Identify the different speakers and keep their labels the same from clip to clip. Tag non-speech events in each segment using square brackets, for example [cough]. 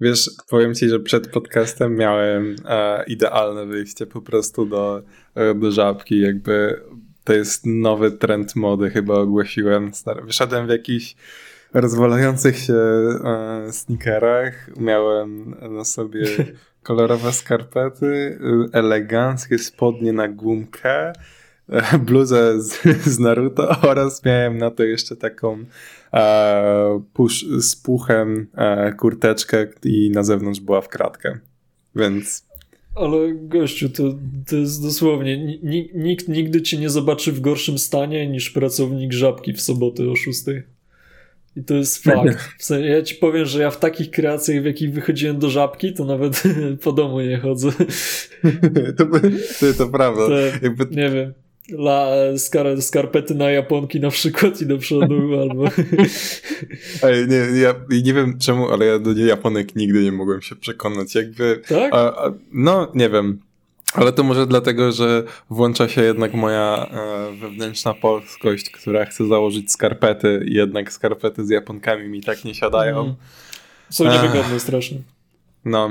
Speaker 1: Wiesz, powiem ci, że przed podcastem miałem e, idealne wyjście po prostu do, e, do żabki. Jakby to jest nowy trend mody, chyba ogłosiłem. Wyszedłem w jakichś rozwalających się e, sneakerach. Miałem na sobie [laughs] kolorowe skarpety, eleganckie spodnie na gumkę, e, [laughs] bluzę z, [laughs] z Naruto [laughs] oraz miałem na to jeszcze taką e, pusz, z puchem e, kurteczkę i na zewnątrz była w kratkę. Więc
Speaker 2: ale gościu, to, to jest dosłownie, nikt nigdy cię nie zobaczy w gorszym stanie niż pracownik żabki w sobotę o 6. I to jest fakt. W sensie, ja ci powiem, że ja w takich kreacjach, w jakich wychodziłem do żabki, to nawet po domu nie chodzę.
Speaker 1: to, to, to prawda. To,
Speaker 2: Jakby... Nie wiem. La, skar, skarpety na japonki na przykład i do przodu [laughs] albo...
Speaker 1: Ej, nie, ja nie wiem czemu, ale ja do japonek nigdy nie mogłem się przekonać. Jakby...
Speaker 2: Tak?
Speaker 1: A, a, no, nie wiem. Ale to może dlatego, że włącza się jednak moja e, wewnętrzna polskość, która chce założyć skarpety i jednak skarpety z japonkami mi tak nie siadają. Mm.
Speaker 2: Są niewygodne strasznie.
Speaker 1: No.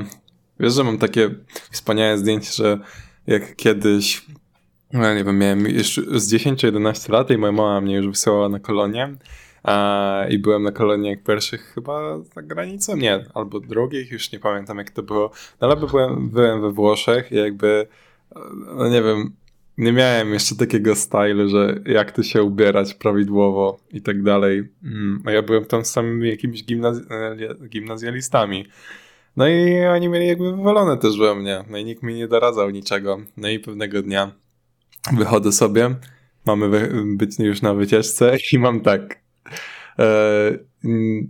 Speaker 1: Wiesz, że mam takie wspaniałe zdjęcie, że jak kiedyś no, nie wiem, miałem jeszcze z 10 czy 11 lat i moja mama mnie już wysyłała na kolonie i byłem na koloniach pierwszych chyba za granicą, nie, albo drugich, już nie pamiętam jak to było, no, ale byłem, byłem we Włoszech i jakby, no nie wiem, nie miałem jeszcze takiego stylu, że jak to się ubierać prawidłowo i tak dalej. Mm, a ja byłem tam z samymi jakimiś gimnaz gimnazjalistami. No i oni mieli jakby wywalone też we mnie. No i nikt mi nie doradzał niczego. No i pewnego dnia wychodzę sobie, mamy być już na wycieczce [laughs] i mam tak e,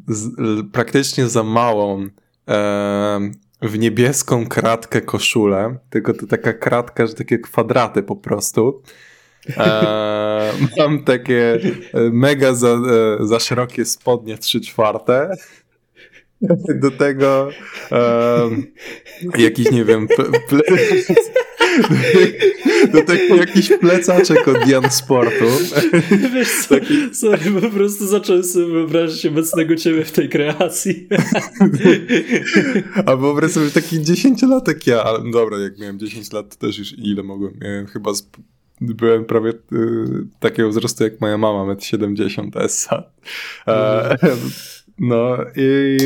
Speaker 1: z, praktycznie za małą e, w niebieską kratkę koszulę, tylko to taka kratka, że takie kwadraty po prostu. E, [laughs] mam takie mega za, e, za szerokie spodnie 3 czwarte. [laughs] Do tego e, jakiś, nie wiem, ple, do tego jakiś plecaczek od Jan Sportu.
Speaker 2: Wiesz co, Taki... sorry, po prostu zacząłem sobie wyobrazić obecnego ciebie w tej kreacji.
Speaker 1: A wyobraź sobie taki dziesięciolatek ja, ale dobra, jak miałem 10 lat, to też już ile mogłem. Miałem chyba z, byłem prawie y, takiego wzrostu jak moja mama, 1,70 m essa. E, no i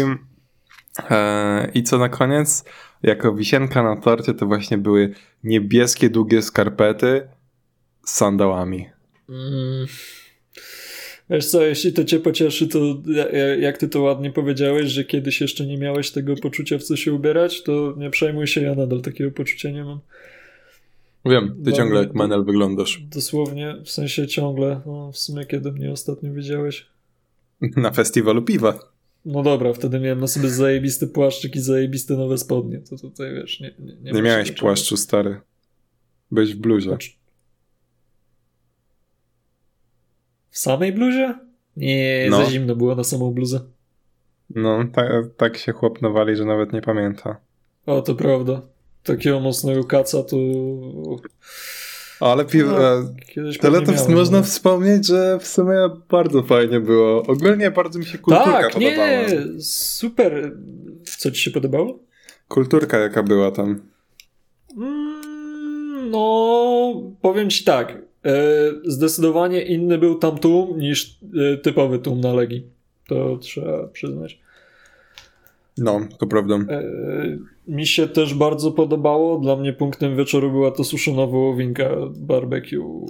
Speaker 1: e, i co na koniec? Jako wisienka na torcie to właśnie były niebieskie, długie skarpety z sandałami. Mm.
Speaker 2: Wiesz co, jeśli to cię pocieszy, to jak ty to ładnie powiedziałeś, że kiedyś jeszcze nie miałeś tego poczucia, w co się ubierać, to nie przejmuj się, ja nadal takiego poczucia nie mam.
Speaker 1: Wiem, ty ciągle jak Manel wyglądasz.
Speaker 2: Dosłownie, w sensie ciągle. No, w sumie kiedy mnie ostatnio widziałeś?
Speaker 1: Na festiwalu piwa.
Speaker 2: No dobra, wtedy miałem na sobie zajebisty płaszczyk i zajebiste nowe spodnie. To tutaj wiesz, nie. Nie,
Speaker 1: nie, nie miałeś płaszczu, stary. Byłeś w bluzie.
Speaker 2: W samej bluzie? Nie, no. za zimno było na samą bluzę.
Speaker 1: No, tak, tak się chłop nawali, że nawet nie pamięta.
Speaker 2: O, to prawda. Takiego mocnego kaca to...
Speaker 1: Ale pi- no, teleturns można no. wspomnieć, że w sumie bardzo fajnie było. Ogólnie bardzo mi się kulturka tak, podobała. nie,
Speaker 2: super. Co ci się podobało?
Speaker 1: Kulturka jaka była tam.
Speaker 2: Mm, no, powiem ci tak. E, zdecydowanie inny był tam tłum niż e, typowy tłum na Legii. To trzeba przyznać.
Speaker 1: No, to prawda. E,
Speaker 2: mi się też bardzo podobało. Dla mnie punktem wieczoru była to suszona wołowinka barbecue.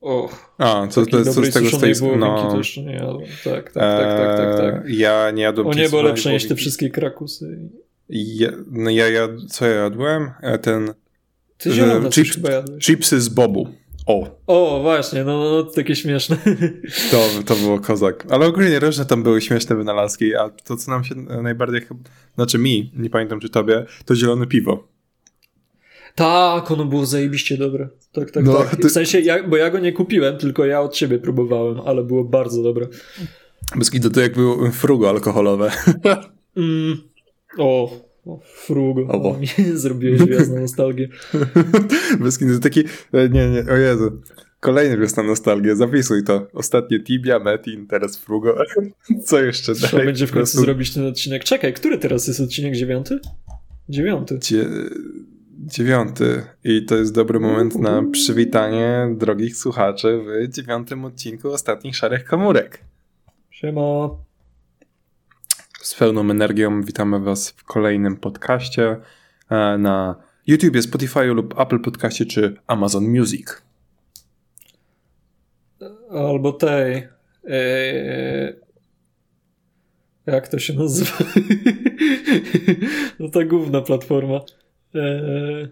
Speaker 2: Och,
Speaker 1: A, co, to, co z tego tej
Speaker 2: no. to jeszcze nie jadłem. Tak, tak, tak, tak, tak, tak.
Speaker 1: Eee, ja nie jadłem
Speaker 2: O niebo lepsze niż te wszystkie krakusy.
Speaker 1: Ja, no ja jad, co ja jadłem? E, ten...
Speaker 2: Ty zielone jadłeś.
Speaker 1: Chipsy z bobu. O.
Speaker 2: O, właśnie, no, no, takie śmieszne. [laughs]
Speaker 1: To, to było kozak. Ale ogólnie różne tam były śmieszne wynalazki, a to, co nam się najbardziej, znaczy mi, nie pamiętam czy tobie, to zielone piwo.
Speaker 2: Tak, ono było zajebiście dobre. Tak, tak, no, tak. W sensie, ja, bo ja go nie kupiłem, tylko ja od ciebie próbowałem, ale było bardzo dobre.
Speaker 1: Bez to, to jak było frugo alkoholowe. [laughs]
Speaker 2: Mm. O, o, frugo. O, mi zrobiłeś gwiazd na nostalgię. [laughs]
Speaker 1: Bez to taki, e, nie, nie, o Jezu. Kolejny wiosna nostalgia, zapisuj to. Ostatnie Tibia, Metin, teraz Frugo. [laughs] Co jeszcze
Speaker 2: Trzeba
Speaker 1: dalej?
Speaker 2: będzie w końcu
Speaker 1: prostu
Speaker 2: zrobić ten odcinek. Czekaj, który teraz jest odcinek dziewiąty? Dziewiąty.
Speaker 1: Dzie dziewiąty. I to jest dobry moment na przywitanie drogich słuchaczy w dziewiątym odcinku Ostatnich Szarych Komórek.
Speaker 2: Siema.
Speaker 1: Z pełną energią witamy Was w kolejnym podcaście e, na YouTube, Spotify lub Apple Podcaście czy Amazon Music.
Speaker 2: Albo tej. Eee, jak to się nazywa? [laughs] no ta główna platforma. Eee,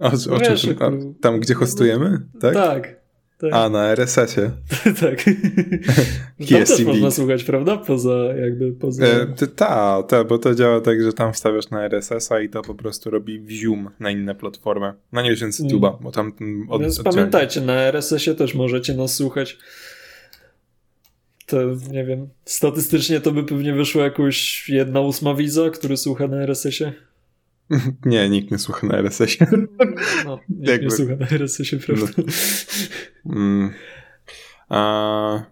Speaker 1: O, o
Speaker 2: Wiesz,
Speaker 1: czym? Tam, gdzie hostujemy? Tak?
Speaker 2: tak. Tak.
Speaker 1: A, na RSS-ie. [laughs]
Speaker 2: tak. [laughs] Tam
Speaker 1: Yes,
Speaker 2: też
Speaker 1: indeed.
Speaker 2: można słuchać, prawda? Poza jakby poza.
Speaker 1: E, Ta, ta, bo to działa tak, że tam wstawiasz na RSS-a i to po prostu robi zoom na inne platformy. No nie wiem, z
Speaker 2: Mm.
Speaker 1: YouTube'a, bo tam mm, od,
Speaker 2: Więc
Speaker 1: oddzielnie.
Speaker 2: pamiętajcie, na RSS-ie też możecie nas słuchać. To nie wiem. Statystycznie to by pewnie wyszło jakoś jedna ósma widza, który słucha na RSS-ie. [laughs]
Speaker 1: Nie, nikt nie słucha na RSS-ie.
Speaker 2: No, nikt
Speaker 1: Jakby-
Speaker 2: nie słucha na RSS-ie, prawda?
Speaker 1: Mm. A,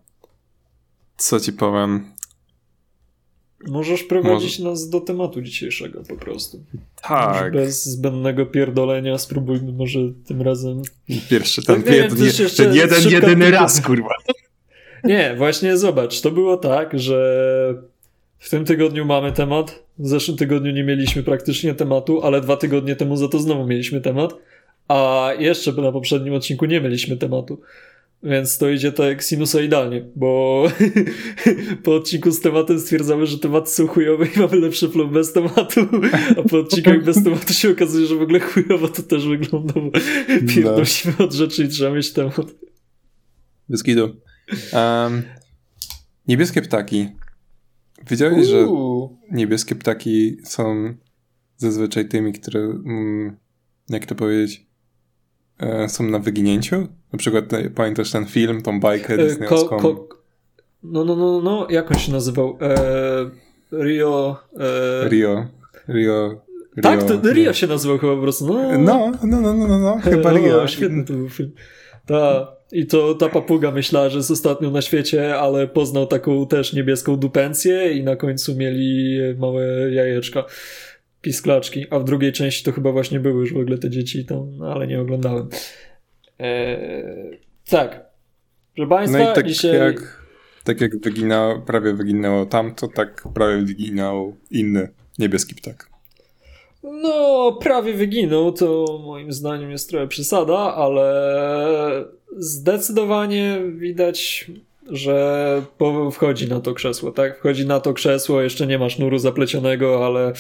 Speaker 1: co ci powiem?
Speaker 2: Możesz prowadzić nas do tematu dzisiejszego po prostu. Może
Speaker 1: Tak,
Speaker 2: Bez zbędnego pierdolenia spróbujmy może tym razem.
Speaker 1: pierwszy ten,
Speaker 2: Tak, nie wiem,
Speaker 1: jeden,
Speaker 2: coś jeszcze
Speaker 1: ten jeden, jedyny raz, kurwa.
Speaker 2: Nie, właśnie zobacz, to było tak, że w tym tygodniu mamy temat. W zeszłym tygodniu nie mieliśmy praktycznie tematu, ale dwa tygodnie temu za to znowu mieliśmy temat. A jeszcze na poprzednim odcinku nie mieliśmy tematu. Więc to idzie tak sinusoidalnie, bo [laughs] po odcinku z tematem stwierdzamy, że tematy są chujowe i mamy lepszy flow bez tematu, a po odcinkach bez tematu się okazuje, że w ogóle chujowo to też wygląda, bo pierdolimy od rzeczy i trzeba mieć temat.
Speaker 1: Bez gidu. Um, niebieskie ptaki. Wiedziałeś, że niebieskie ptaki są zazwyczaj tymi, które, mm, jak to powiedzieć, e, są na wyginięciu? Na przykład e, pamiętasz ten film, tą bajkę
Speaker 2: E, Ko,
Speaker 1: disneyowską?
Speaker 2: ko, no, no, no, no, jak on się nazywał? E, Rio. E,
Speaker 1: Rio. Rio.
Speaker 2: tak, to Rio się nazywał chyba po prostu. No,
Speaker 1: No, no, no, no, no, no chyba [laughs] Rio.
Speaker 2: Świetny to był film. Ta, I to ta papuga myślała, że jest ostatnią na świecie, ale poznał taką też niebieską dupencję i na końcu mieli małe jajeczka. Pisklaczki, a w drugiej części to chyba właśnie były już w ogóle te dzieci tam, no, ale nie oglądałem. Eee, tak. Proszę Państwa,
Speaker 1: No i tak
Speaker 2: dzisiaj...
Speaker 1: jak, tak jak wyginał, prawie wyginęło tamto, tak prawie wyginął inny niebieski ptak.
Speaker 2: No, prawie wyginął, to moim zdaniem jest trochę przesada, ale zdecydowanie widać, że wchodzi na to krzesło, tak? Wchodzi na to krzesło, jeszcze nie ma sznuru zaplecionego, ale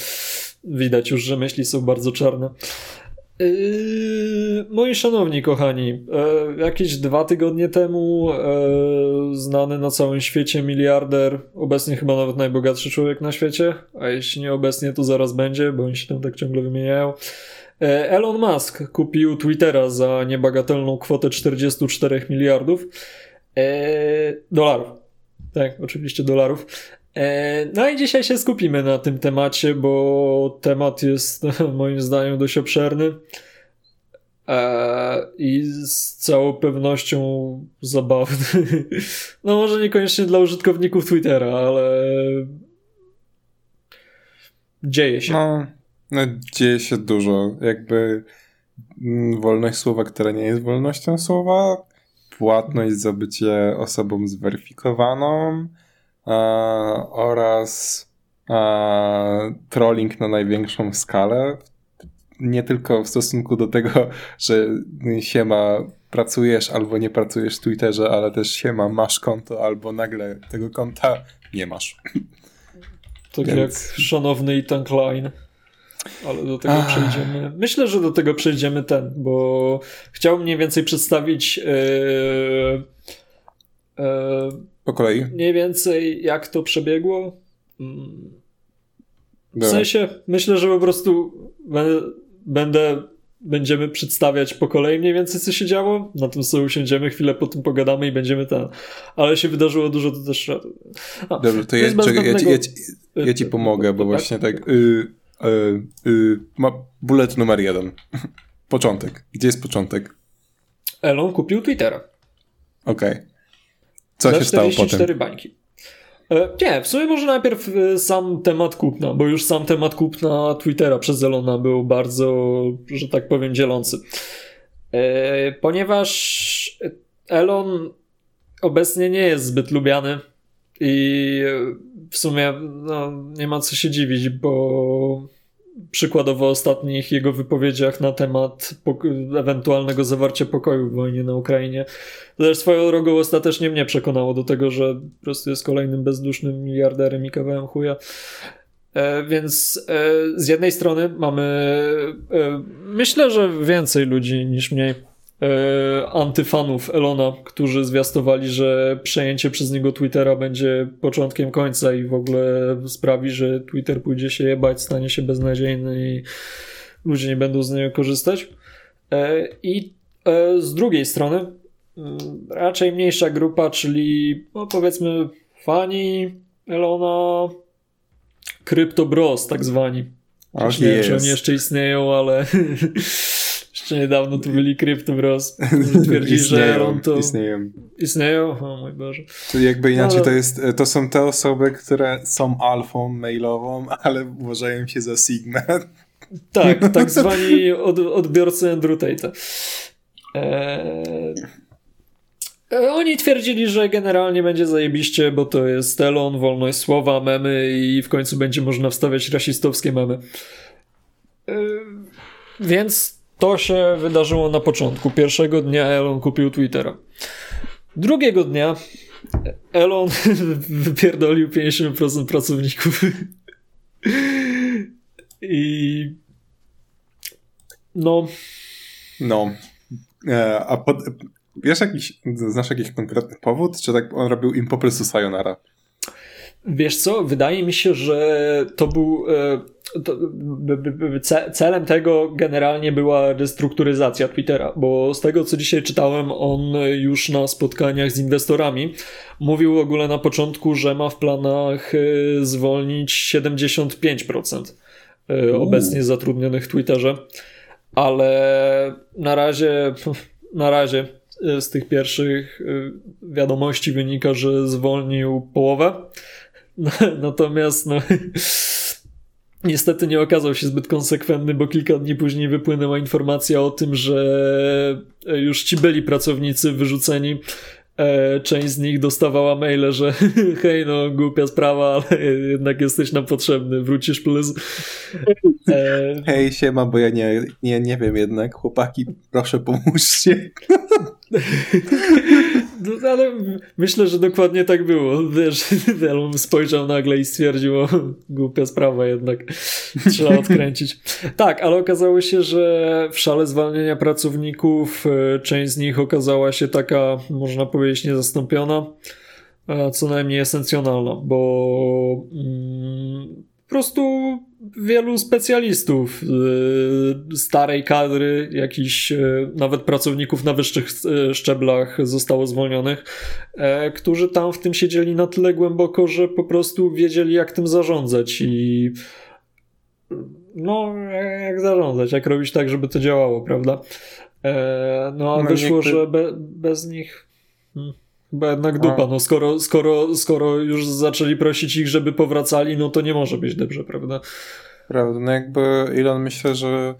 Speaker 2: widać już, że myśli są bardzo czarne. Yy, moi szanowni kochani, e, jakieś dwa tygodnie temu e, znany na całym świecie miliarder, obecnie chyba nawet najbogatszy człowiek na świecie, a jeśli nie obecnie, to zaraz będzie, bo oni się tam tak ciągle wymieniają. E, Elon Musk kupił Twittera za niebagatelną kwotę 44 miliardów dolarów. Tak, oczywiście dolarów. E, No i dzisiaj się skupimy na tym temacie, bo temat jest [laughs] moim zdaniem dość obszerny e, i z całą pewnością zabawny. [laughs] No może niekoniecznie dla użytkowników Twittera, ale dzieje się.
Speaker 1: No, no dzieje się dużo. Jakby mm, wolność słowa, która nie jest wolnością słowa, płatność za bycie osobą zweryfikowaną oraz e, trolling na największą skalę. Nie tylko w stosunku do tego, że siema pracujesz albo nie pracujesz w Twitterze, ale też siema masz konto albo nagle tego konta nie masz.
Speaker 2: Tak
Speaker 1: Więc-
Speaker 2: jak szanowny Ethan Klein. Ale do tego
Speaker 1: Ach.
Speaker 2: przejdziemy. Myślę, że do tego przejdziemy ten, bo chciałbym mniej więcej przedstawić e, e,
Speaker 1: Po kolei.
Speaker 2: mniej więcej jak to przebiegło. Mm, W
Speaker 1: Dobra.
Speaker 2: sensie, myślę, że po prostu będę, będziemy przedstawiać po kolei mniej więcej, co się działo. Na tym sobie usiądziemy, chwilę po tym pogadamy i będziemy ten. Ale się wydarzyło dużo, to też. A,
Speaker 1: Dobrze, to ja, czekaj, ja, ci, ja, ci, ja ci pomogę, bo właśnie tak. Y, y, y, ma bullet numer jeden. [laughs] Początek. Gdzie jest początek?
Speaker 2: Elon kupił Twittera.
Speaker 1: Okej. Okay. Co się stało potem?
Speaker 2: bańki. E, nie, w sumie może najpierw e, sam temat kupna, bo już sam temat kupna Twittera przez Elona był bardzo, że tak powiem, dzielący. E, ponieważ Elon obecnie nie jest zbyt lubiany i w sumie no, nie ma co się dziwić, bo przykładowo ostatnich jego wypowiedziach na temat ewentualnego zawarcia pokoju w wojnie na Ukrainie. To też swoją drogą ostatecznie mnie przekonało do tego, że po prostu jest kolejnym bezdusznym miliarderem i kawałem chuja. E, więc e, z jednej strony mamy, e, myślę, że więcej ludzi niż mniej E, antyfanów Elona, którzy zwiastowali, że przejęcie przez niego Twittera będzie początkiem końca i w ogóle sprawi, że Twitter pójdzie się jebać, stanie się beznadziejny i ludzie nie będą z niego korzystać. E, I e, z drugiej strony mm, raczej mniejsza grupa, czyli no powiedzmy fani Elona, Crypto Bros tak zwani.
Speaker 1: Nie wiem,
Speaker 2: czy oni jeszcze istnieją, ale [laughs] Jeszcze niedawno tu byli Cryptobros, [laughs] twierdzi, że Elon to...
Speaker 1: Istnieją.
Speaker 2: Istnieją? O mój Boże.
Speaker 1: Czyli jakby inaczej no, to jest, to są te osoby, które są alfą mailową, ale uważają się za Sigma.
Speaker 2: Tak, [laughs] tak zwani od, odbiorcy Andrew Tate'a. Eee... Oni twierdzili, że generalnie będzie zajebiście, bo to jest Elon, wolność słowa, memy i w końcu będzie można wstawiać rasistowskie memy. Eee, więc to się wydarzyło na początku. Pierwszego dnia Elon kupił Twittera. Drugiego dnia Elon [laughs] wypierdolił 50% pracowników. I no.
Speaker 1: No. E, a pod, wiesz jakiś, znasz jakiś konkretny powód? Czy tak on robił im po prostu sayonara?
Speaker 2: Wiesz co, wydaje mi się, że to był. E, to, celem tego generalnie była restrukturyzacja Twittera, bo z tego co dzisiaj czytałem, on już na spotkaniach z inwestorami mówił w ogóle na początku, że ma w planach e, zwolnić 75% e, obecnie zatrudnionych w Twitterze, ale na razie, [laughs] na razie z tych pierwszych wiadomości wynika, że zwolnił połowę [laughs] Natomiast no, [laughs] niestety nie okazał się zbyt konsekwentny, bo kilka dni później wypłynęła informacja o tym, że już ci byli pracownicy wyrzuceni E, część z nich dostawała maile, że [laughs] hej, no głupia sprawa, ale jednak jesteś nam potrzebny, wrócisz plus.
Speaker 1: E... Hej, siema, bo ja nie, nie, nie wiem jednak, chłopaki, proszę pomóżcie.
Speaker 2: No, ale myślę, że dokładnie tak było. Wiesz, [laughs] Elon spojrzał nagle i stwierdził, o, głupia sprawa jednak, trzeba [laughs] odkręcić. Tak, ale okazało się, że w szale zwalniania pracowników e, część z nich okazała się taka, można powiedzieć, niezastąpiona, co najmniej esencjonalna, bo mm, po prostu wielu specjalistów y, starej kadry, jakichś y, nawet pracowników na wyższych y, szczeblach zostało zwolnionych, e, którzy tam w tym siedzieli na tyle głęboko, że po prostu wiedzieli jak tym zarządzać i no jak zarządzać, jak robić tak, żeby to działało, prawda? E, no a no, wyszło, że be, bez nich... Hmm. Chyba jednak dupa, no skoro, skoro, skoro już zaczęli prosić ich, żeby powracali, no to nie może być dobrze, prawda?
Speaker 1: Prawda, no jakby Elon myślę, że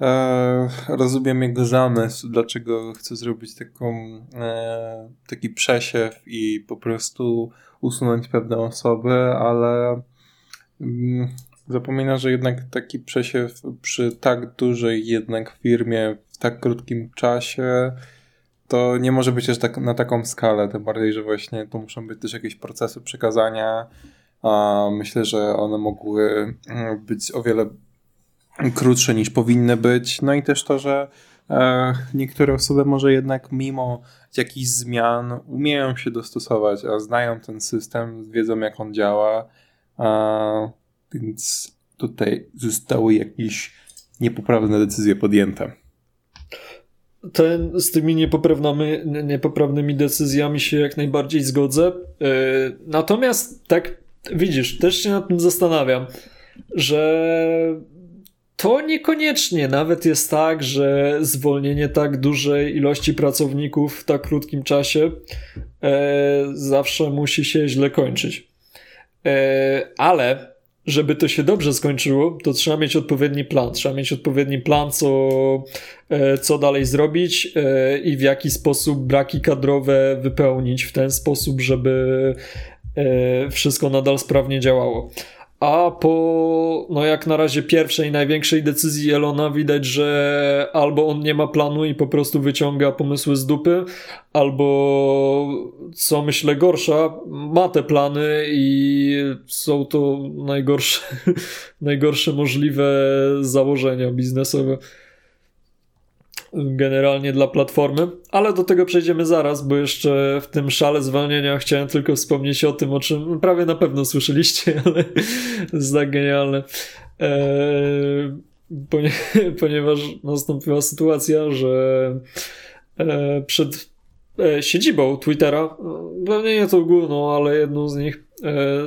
Speaker 1: e, rozumiem jego zamysł, dlaczego chce zrobić taką, e, taki przesiew i po prostu usunąć pewne osoby, ale mm, zapomina, że jednak taki przesiew przy tak dużej jednak firmie w tak krótkim czasie to nie może być też tak, na taką skalę, tym bardziej, że właśnie tu muszą być też jakieś procesy przekazania. A myślę, że one mogły mm, być o wiele krótsze niż powinny być. No i też to, że e, niektóre osoby może jednak mimo jakichś zmian umieją się dostosować, a znają ten system, wiedzą jak on działa, więc tutaj zostały jakieś niepoprawne decyzje podjęte
Speaker 2: ten, z tymi niepoprawnymi, niepoprawnymi decyzjami się jak najbardziej zgodzę. E, natomiast tak widzisz, też się nad tym zastanawiam, że to niekoniecznie. Nawet jest tak, że zwolnienie tak dużej ilości pracowników w tak krótkim czasie e, zawsze musi się źle kończyć. E, ale żeby to się dobrze skończyło, to trzeba mieć odpowiedni plan. Trzeba mieć odpowiedni plan, co, e, co dalej zrobić e, i w jaki sposób braki kadrowe wypełnić w ten sposób, żeby e, wszystko nadal sprawnie działało. A po, no jak na razie pierwszej, największej decyzji Elona widać, że albo on nie ma planu i po prostu wyciąga pomysły z dupy, albo co myślę gorsza, ma te plany i są to najgorsze, [laughs] najgorsze możliwe założenia biznesowe generalnie dla platformy, ale do tego przejdziemy zaraz, bo jeszcze w tym szale zwolnienia chciałem tylko wspomnieć o tym, o czym prawie na pewno słyszeliście, [laughs] ale jest tak genialne. Eee, [laughs] ponieważ nastąpiła sytuacja, że e, przed e, siedzibą Twittera, pewnie nie tą główną, ale jedną z nich, e,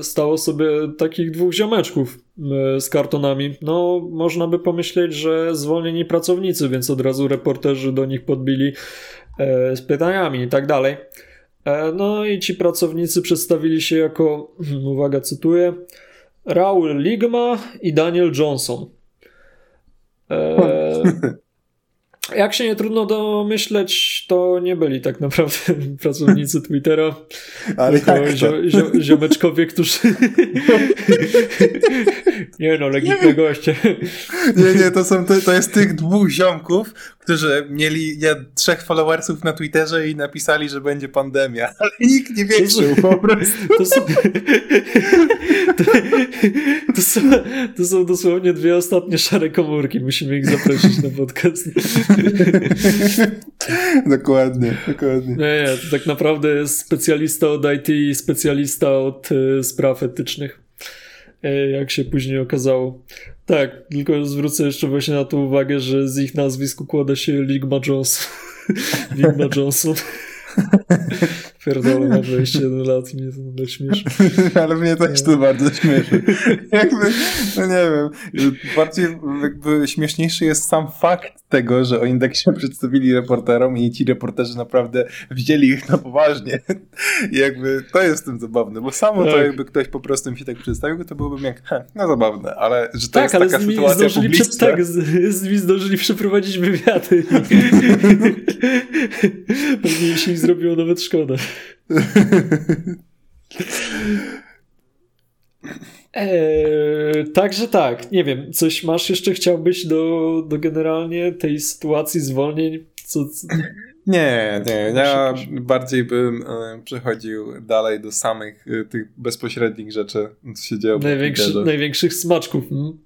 Speaker 2: stało sobie takich dwóch ziomeczków E, z kartonami. No, można by pomyśleć, że zwolnieni pracownicy, więc od razu reporterzy do nich podbili e, z pytaniami i tak dalej. E, no i ci pracownicy przedstawili się jako, uwaga, cytuję, Raul Ligma i Daniel Johnson. [laughs] Jak się nie trudno domyśleć, to nie byli tak naprawdę [laughs] pracownicy Twittera. [laughs] Ale tylko zio, zio, ziomeczkowie, którzy... [laughs] nie no, legitne goście.
Speaker 3: nie, nie, to, są, to, to jest tych dwóch ziomków, którzy mieli ja, trzech followersów na Twitterze i napisali, że będzie pandemia, [laughs] ale nikt nie wierzył po prostu. To są,
Speaker 2: to, to, są, to są dosłownie dwie ostatnie szare komórki. Musimy ich zaprosić na podcast.
Speaker 3: dokładnie, dokładnie.
Speaker 2: Nie, nie, to tak naprawdę jest specjalista od IT i specjalista od y, spraw etycznych. Y, jak się później okazało. Tak, tylko zwrócę jeszcze właśnie na to uwagę, że z ich nazwisk układa się Ligma Johnson. [laughs] Ligma Johnson. [laughs] Pierdolę, mam 21 lat i mnie to nadal śmieszy. [laughs]
Speaker 3: Ale mnie też to bardzo śmieszy. [laughs] Jakby, no nie wiem, bardziej jakby śmieszniejszy jest sam fakt tego, że o indeksie przedstawili reporterom i ci reporterzy naprawdę wzięli ich na poważnie. I jakby to jest tym zabawne, bo samo tak. to jakby ktoś po prostu mi się tak przedstawił, to byłoby jak, he, no zabawne, ale że to tak, jest ale taka sytuacja publiczna.
Speaker 2: tak, z, z nimi zdążyli przeprowadzić wywiady. Pewnie się zrobiło nawet szkoda. Eee, także tak, nie wiem, coś masz jeszcze chciałbyś do, do generalnie tej sytuacji zwolnień? Co, co...
Speaker 1: Nie, nie, ja bardziej bym e, przechodził dalej do samych e, tych bezpośrednich rzeczy, co się dzieje.
Speaker 2: Największy, największych smaczków. Mm.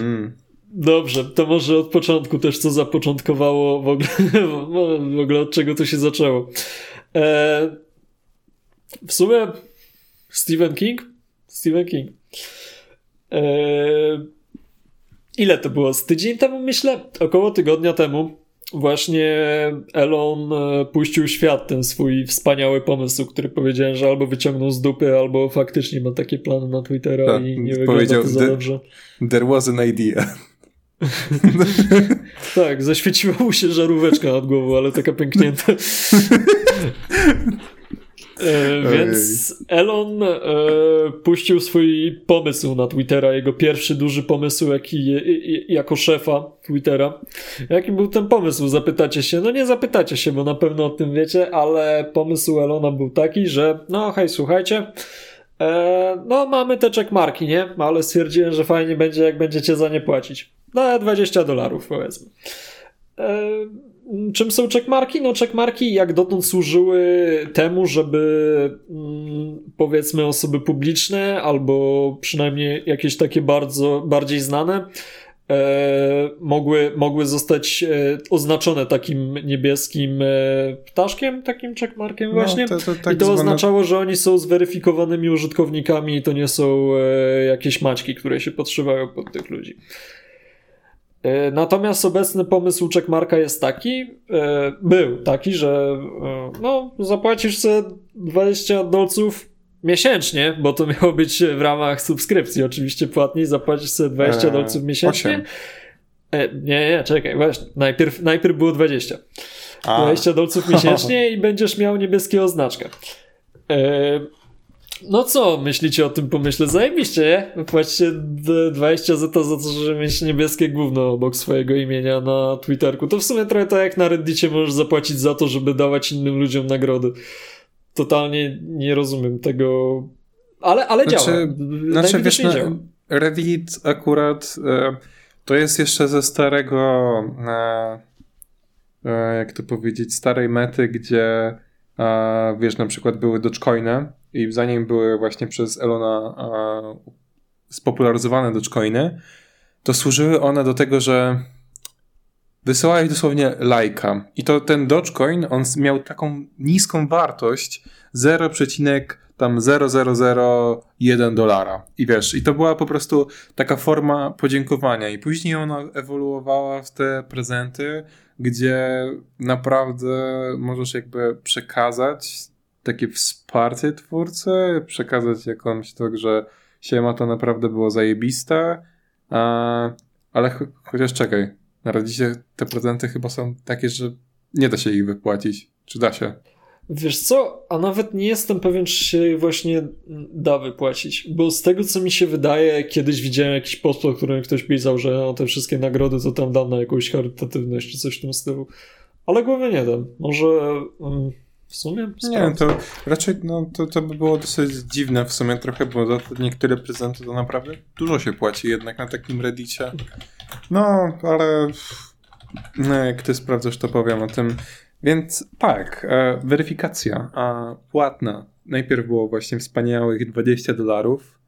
Speaker 2: Mm. Dobrze, to może od początku też co zapoczątkowało w ogóle, [laughs] w ogóle od czego to się zaczęło. E, w sumie Stephen King? Stephen King. Eee, ile to było? Z tydzień temu myślę? Około tygodnia temu właśnie Elon e, puścił świat ten swój wspaniały pomysł, który powiedziałem, że albo wyciągnął z dupy, albo faktycznie ma takie plany na Twittera tak, i nie wygląda to za dobrze.
Speaker 3: There was an idea. [laughs]
Speaker 2: tak, zaświeciła mu się żaróweczka nad głową, ale taka pęknięta. E, więc Elon e, puścił swój pomysł na Twittera, jego pierwszy duży pomysł jaki, jako szefa Twittera. Jaki był ten pomysł? Zapytacie się? No nie zapytacie się, bo na pewno o tym wiecie, ale pomysł Elona był taki, że no hej, słuchajcie, e, no mamy te checkmarki, nie? Ale stwierdziłem, że fajnie będzie, jak będziecie za nie płacić. No 20 dolarów powiedzmy. E, Czym są checkmarki? No checkmarki jak dotąd służyły temu, żeby mm, powiedzmy osoby publiczne albo przynajmniej jakieś takie bardzo bardziej znane e, mogły, mogły zostać e, oznaczone takim niebieskim ptaszkiem, takim checkmarkiem no, właśnie. To, to, tak I to zwane... oznaczało, że oni są zweryfikowanymi użytkownikami i to nie są jakieś maćki, które się podszywają pod tych ludzi. E, natomiast obecny pomysł checkmarka jest taki, e, był taki, że e, no, zapłacisz sobie 20 dolców miesięcznie, bo to miało być w ramach subskrypcji oczywiście płatniej, zapłacisz sobie 20 dolców miesięcznie. 8. E, nie, nie, czekaj, właśnie. Najpierw, najpierw było 20. A. 20 dolców [laughs] miesięcznie i będziesz miał niebieskiego znaczka. E, no co myślicie o tym pomyśle? Zajebiście, nie? Płacicie 20 za to, za to, że mieć niebieskie gówno obok swojego imienia na Twitterku. To w sumie trochę tak jak na Reddicie możesz zapłacić za to, żeby dawać innym ludziom nagrody. Totalnie nie rozumiem tego, ale, ale
Speaker 1: znaczy,
Speaker 2: działa.
Speaker 1: Znaczy, wiesz, no, Reddit akurat e, to jest jeszcze ze starego e, e, jak to powiedzieć, starej mety, gdzie wiesz, na przykład były Dogecoiny i zanim były właśnie przez Elona spopularyzowane Dogecoiny, to służyły one do tego, że wysyłałeś dosłownie lajka. I to ten Dogecoin, on miał taką niską wartość 0, tam 0,001 dolara. I wiesz, i to była po prostu taka forma podziękowania. I później ona ewoluowała w te prezenty, gdzie naprawdę możesz jakby przekazać takie wsparcie twórcy, przekazać jakąś to, że siema to naprawdę było zajebiste, a, ale ch chociaż czekaj, na razie te prezenty chyba są takie, że nie da się ich wypłacić. Czy da się?
Speaker 2: Wiesz co, a nawet nie jestem pewien, czy się właśnie da wypłacić, bo z tego co mi się wydaje, kiedyś widziałem jakiś post, w którym ktoś pisał, że no, te wszystkie nagrody to tam dam na jakąś charytatywność czy coś w tym stylu, ale głowy nie dam. Może um, w sumie?
Speaker 1: Nie, to raczej no, to, to by było dosyć dziwne w sumie trochę, bo za niektóre prezenty to naprawdę dużo się płaci jednak na takim reddicie. No, ale no, jak ty sprawdzasz, to powiem o tym. Więc tak, e, weryfikacja a, płatna. Najpierw było właśnie wspaniałych 20 dolarów.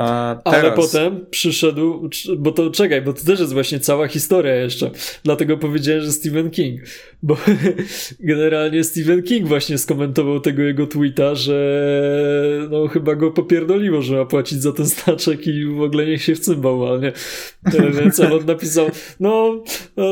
Speaker 2: A teraz... Ale potem przyszedł, bo to czekaj, bo to też jest właśnie cała historia jeszcze. Dlatego powiedziałem, że Stephen King. Bo [laughs] generalnie Stephen King właśnie skomentował tego jego tweeta, że no chyba go popierdoliło, że ma płacić za ten znaczek i w ogóle niech się wcymbał, ale nie. Więc on napisał, no, no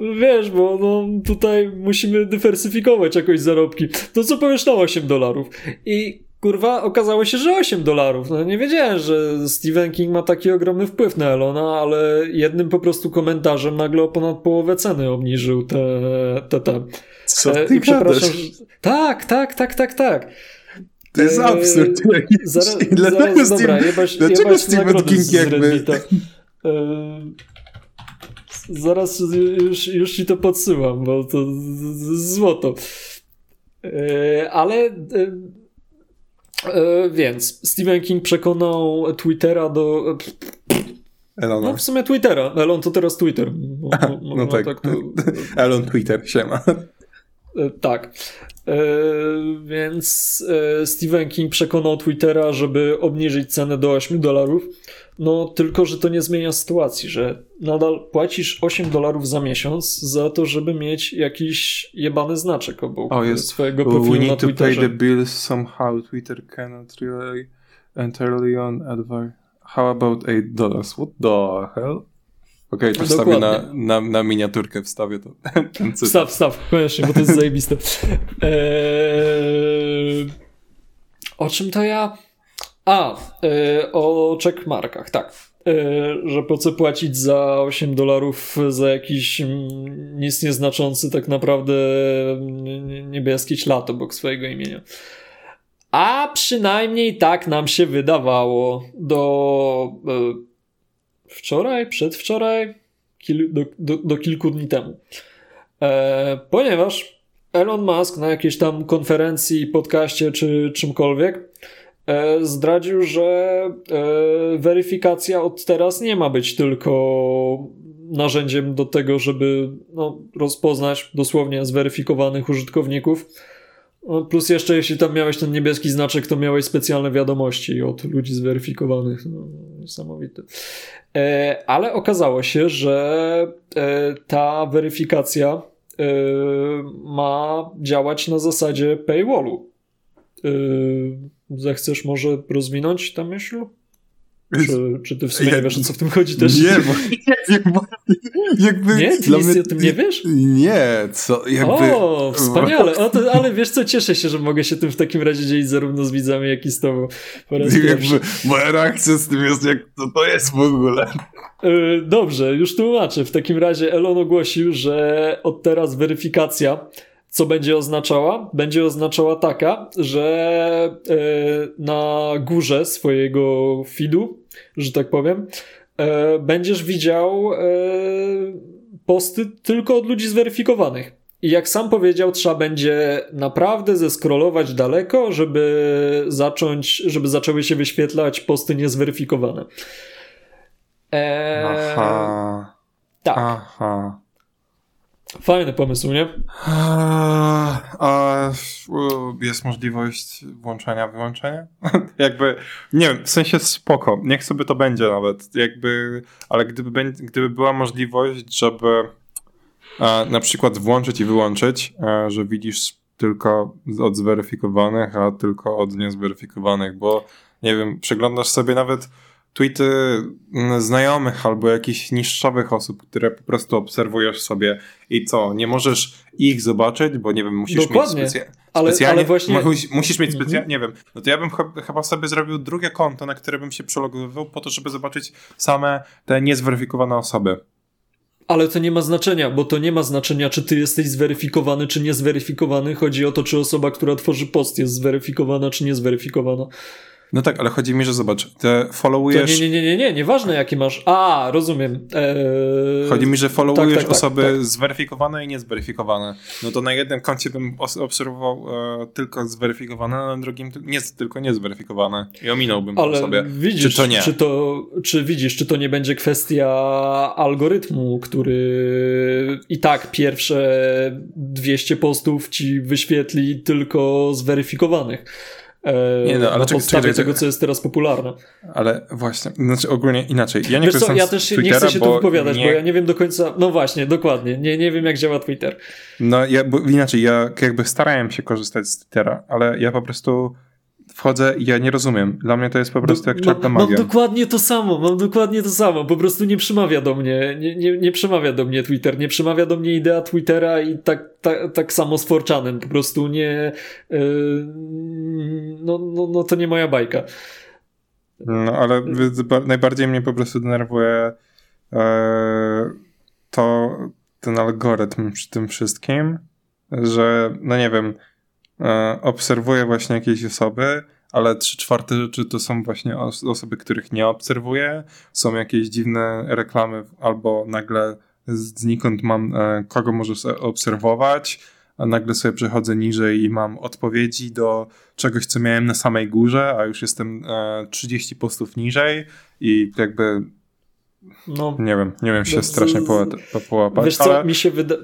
Speaker 2: wiesz, bo no, tutaj musimy dywersyfikować jakoś zarobki. To co powiesz na 8 dolarów? I kurwa, okazało się, że 8 dolarów. No nie wiedziałem, że Stephen King ma taki ogromny wpływ na Elona, ale jednym po prostu komentarzem nagle o ponad połowę ceny obniżył te, te, te.
Speaker 1: Co e, ty I przepraszam, że...
Speaker 2: Tak, tak, tak, tak, tak.
Speaker 1: To jest absurd. Eee,
Speaker 2: zaraz, [laughs] zaraz, dobra, jebać,
Speaker 1: dlaczego jebać Stephen King jakby...
Speaker 2: Zaraz już, już ci to podsyłam, bo to złoto. E, ale e, e, więc Stephen King przekonał Twittera do.
Speaker 1: Elona.
Speaker 2: No w sumie Twittera. Elon to teraz Twitter.
Speaker 1: No, no, no tak. tak to... Elon Twitter, siema.
Speaker 2: Tak. Więc Stephen King przekonał Twittera, żeby obniżyć cenę do 8 dolarów. No, tylko, że to nie zmienia sytuacji, że nadal płacisz 8 dolarów za miesiąc za to, żeby mieć jakiś jebany znaczek obok oh, yes. swojego profilu We need to
Speaker 1: pay the bills somehow. Twitter cannot rely entirely on advice. How about 8 dollars? What the hell? Okej, okay, to wstawię na, na, na, miniaturkę, wstawię to. [laughs]
Speaker 2: Wstaw, wstaw, koniecznie, bo to jest zajebiste. [laughs] Eee, o czym to ja? A, yy, o checkmarkach, tak. Yy, że po co płacić za 8 dolarów za jakiś mm, nic nieznaczący tak naprawdę niebieski ślad obok swojego imienia. A przynajmniej tak nam się wydawało do yy, wczoraj, przedwczoraj, kil, do, do, do, kilku dni temu. E, ponieważ Elon Musk na jakiejś tam konferencji, podcaście czy czymkolwiek E, zdradził, że e, weryfikacja od teraz nie ma być tylko narzędziem do tego, żeby no, rozpoznać dosłownie zweryfikowanych użytkowników. No, plus jeszcze, jeśli tam miałeś ten niebieski znaczek, to miałeś specjalne wiadomości od ludzi zweryfikowanych. No, niesamowite. E, ale okazało się, że ta weryfikacja ma działać na zasadzie paywallu. Zechcesz może rozwinąć tę myśl? Czy, czy ty w sumie ja, nie wiesz, o co w tym chodzi też?
Speaker 1: Nie, bo [laughs]
Speaker 2: jakby... Nie? Ty nic mnie, o tym nie wiesz?
Speaker 1: Nie, co, jakby...
Speaker 2: O, wspaniale, o, to, ale wiesz co, cieszę się, że mogę się tym w takim razie dzielić zarówno z widzami, jak i z tobą po raz jakby
Speaker 1: Moja reakcja z tym jest, jak to, to jest w ogóle.
Speaker 2: E, dobrze, już tłumaczę. W takim razie Elon ogłosił, że od teraz weryfikacja co będzie oznaczała? Będzie oznaczała taka, że e, na górze swojego feedu, że tak powiem, e, będziesz widział e, posty tylko od ludzi zweryfikowanych. I jak sam powiedział, trzeba będzie naprawdę zeskrolować daleko, żeby zacząć, żeby zaczęły się wyświetlać posty niezweryfikowane.
Speaker 1: Eee, Aha.
Speaker 2: Tak.
Speaker 1: Aha.
Speaker 2: Fajny pomysł, nie?
Speaker 1: A, a jest możliwość włączenia, wyłączenia? [laughs] jakby, nie wiem, w sensie spoko, niech sobie to będzie nawet, jakby, ale gdyby, gdyby była możliwość, żeby a, na przykład włączyć i wyłączyć, a, że widzisz tylko od zweryfikowanych, a tylko od niezweryfikowanych, bo nie wiem, przeglądasz sobie nawet tweety mm, znajomych albo jakichś niższowych osób, które po prostu obserwujesz sobie i co, nie możesz ich zobaczyć, bo nie wiem, musisz Dokładnie. mieć specja ale, specjalnie, ale właśnie... musisz mieć specjalnie, mhm. nie wiem, no to ja bym chyba sobie zrobił drugie konto, na które bym się przelogowywał po to, żeby zobaczyć same te niezweryfikowane osoby.
Speaker 2: Ale to nie ma znaczenia, bo to nie ma znaczenia, czy ty jesteś zweryfikowany, czy niezweryfikowany. Chodzi o to, czy osoba, która tworzy post jest zweryfikowana, czy niezweryfikowana.
Speaker 1: No tak, ale chodzi mi, że zobacz, te followujesz...
Speaker 2: To nie, nie, nie, nie, nieważne jaki masz. A, rozumiem. Eee...
Speaker 1: Chodzi mi, że followujesz tak, tak, tak, osoby tak, zweryfikowane i niezweryfikowane. No to na jednym koncie bym obserwował e, tylko zweryfikowane, a na drugim nie, tylko niezweryfikowane. I ominąłbym ale sobie. Widzisz, czy to nie?
Speaker 2: Czy, to, czy widzisz, czy to nie będzie kwestia algorytmu, który i tak pierwsze 200 postów ci wyświetli tylko zweryfikowanych. E, nie no, ale na podstawie czekaj, tego, co jest teraz popularne.
Speaker 1: Ale właśnie, znaczy ogólnie inaczej. Ja nie Wiesz co,
Speaker 2: ja też nie chcę się tu wypowiadać, nie... bo ja nie wiem do końca, no właśnie, dokładnie, nie, nie wiem jak działa Twitter.
Speaker 1: No ja, bo inaczej, ja jakby starałem się korzystać z Twittera, ale ja po prostu wchodzę i ja nie rozumiem. Dla mnie to jest po prostu jak czarna magia.
Speaker 2: Mam dokładnie to samo, mam dokładnie to samo. Po prostu nie przemawia do mnie, nie, nie, nie przemawia do mnie Twitter, nie przemawia do mnie idea Twittera i tak, tak, tak samo z Forczanem. Po prostu nie, yy, no, no, no to nie moja bajka.
Speaker 1: No ale najbardziej mnie po prostu denerwuje yy, to ten algorytm przy tym wszystkim, że no nie wiem, obserwuję właśnie jakieś osoby, ale trzy czwarte rzeczy to są właśnie osoby, których nie obserwuję. Są jakieś dziwne reklamy, albo nagle znikąd mam e, kogo możesz obserwować, a nagle sobie przechodzę niżej i mam odpowiedzi do czegoś, co miałem na samej górze, a już jestem 30 e, postów niżej i jakby no, nie wiem, nie wiem się strasznie połapać.
Speaker 2: Wiesz co, ale, mi się wyda...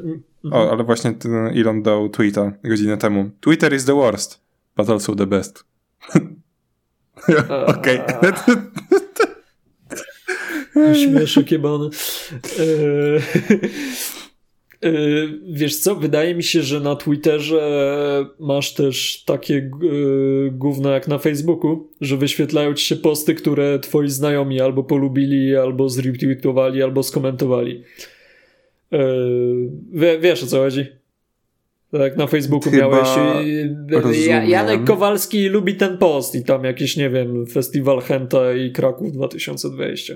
Speaker 1: O, ale właśnie ten Elon dał tweeta godzinę temu. Twitter is the worst, but also the best. [laughs] Okej. [laughs]
Speaker 2: Śmieszek jebany. [laughs] Eee, wiesz co, wydaje mi się, że na Twitterze masz też takie e, gówno jak na Facebooku, że wyświetlają ci się posty, które twoi znajomi albo polubili, albo zretweetowali, albo skomentowali. Yy, wiesz o co chodzi? Tak, na Facebooku Chyba miałeś. Janek Kowalski lubi ten post i tam jakiś, nie wiem, festiwal Henta i Kraków 2020.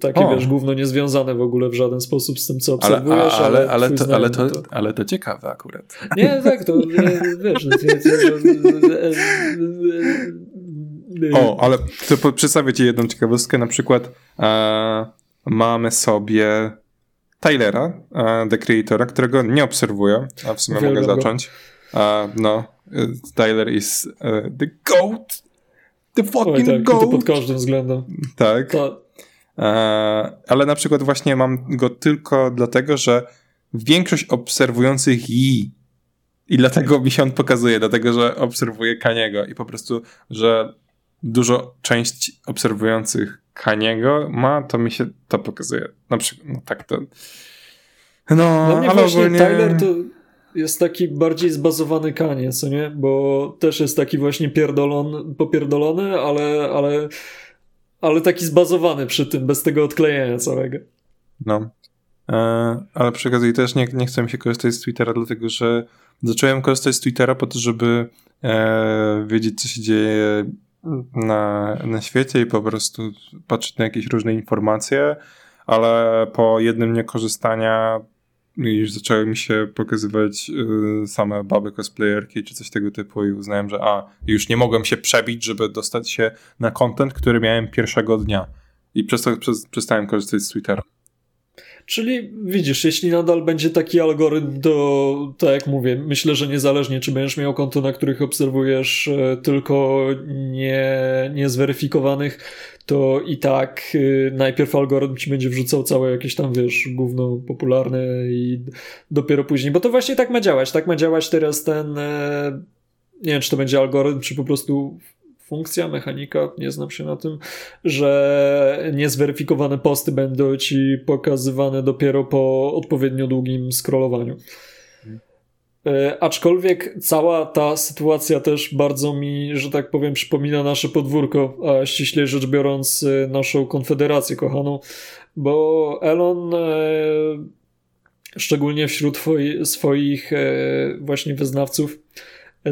Speaker 2: Takie, o. wiesz, gówno niezwiązane w ogóle w żaden sposób z tym, co obserwujesz.
Speaker 1: Ale, ale, ale, ale, to, ale, to, to, ale to ciekawe akurat.
Speaker 2: Nie, tak, to [laughs] wiesz.
Speaker 1: o, ale to przedstawię ci jedną ciekawostkę. Na przykład e, mamy sobie Tylera, e, The Creatora, którego nie obserwuję, a w sumie mogę zacząć. Uh, no, e, Tyler is uh, the GOAT! The fucking Oj, tak, GOAT!
Speaker 2: To pod każdym względem.
Speaker 1: Tak. Ale na przykład właśnie mam go tylko dlatego, że większość obserwujących i i dlatego mi się on pokazuje, dlatego że obserwuję Kaniego i po prostu, że dużo część obserwujących Kaniego ma, to mi się to pokazuje. Na przykład, no tak to.
Speaker 2: No, Dla mnie ale właśnie ogólnie... Tyler to jest taki bardziej zbazowany Kanie, co nie? Bo też jest taki właśnie pierdolon, popierdolony, ale, ale ale taki zbazowany przy tym, bez tego odklejenia całego.
Speaker 1: No. E, ale przy okazji też nie, nie chcę mi się korzystać z Twittera, dlatego że zacząłem korzystać z Twittera po to, żeby e, wiedzieć, co się dzieje na, na świecie i po prostu patrzeć na jakieś różne informacje, ale po jednym dniu korzystania już zaczęły mi się pokazywać y, same baby cosplayerki czy coś tego typu i uznałem, że a, już nie mogłem się przebić, żeby dostać się na content, który miałem pierwszego dnia. I przez to przez, przestałem korzystać z Twittera.
Speaker 2: Czyli widzisz, jeśli nadal będzie taki algorytm, to tak jak mówię, myślę, że niezależnie czy będziesz miał konto, na których obserwujesz e, tylko nie, niezweryfikowanych, to i tak e, najpierw algorytm ci będzie wrzucał całe jakieś tam, wiesz, gówno popularne i dopiero później, bo to właśnie tak ma działać, tak ma działać teraz ten, e, nie wiem, czy to będzie algorytm, czy po prostu funkcja, mechanika, nie znam się na tym, że niezweryfikowane posty będą ci pokazywane dopiero po odpowiednio długim scrollowaniu. E, aczkolwiek cała ta sytuacja też bardzo mi, że tak powiem, przypomina nasze podwórko, a ściślej rzecz biorąc e, naszą konfederację kochaną, bo Elon e, szczególnie wśród swoich właśnie wyznawców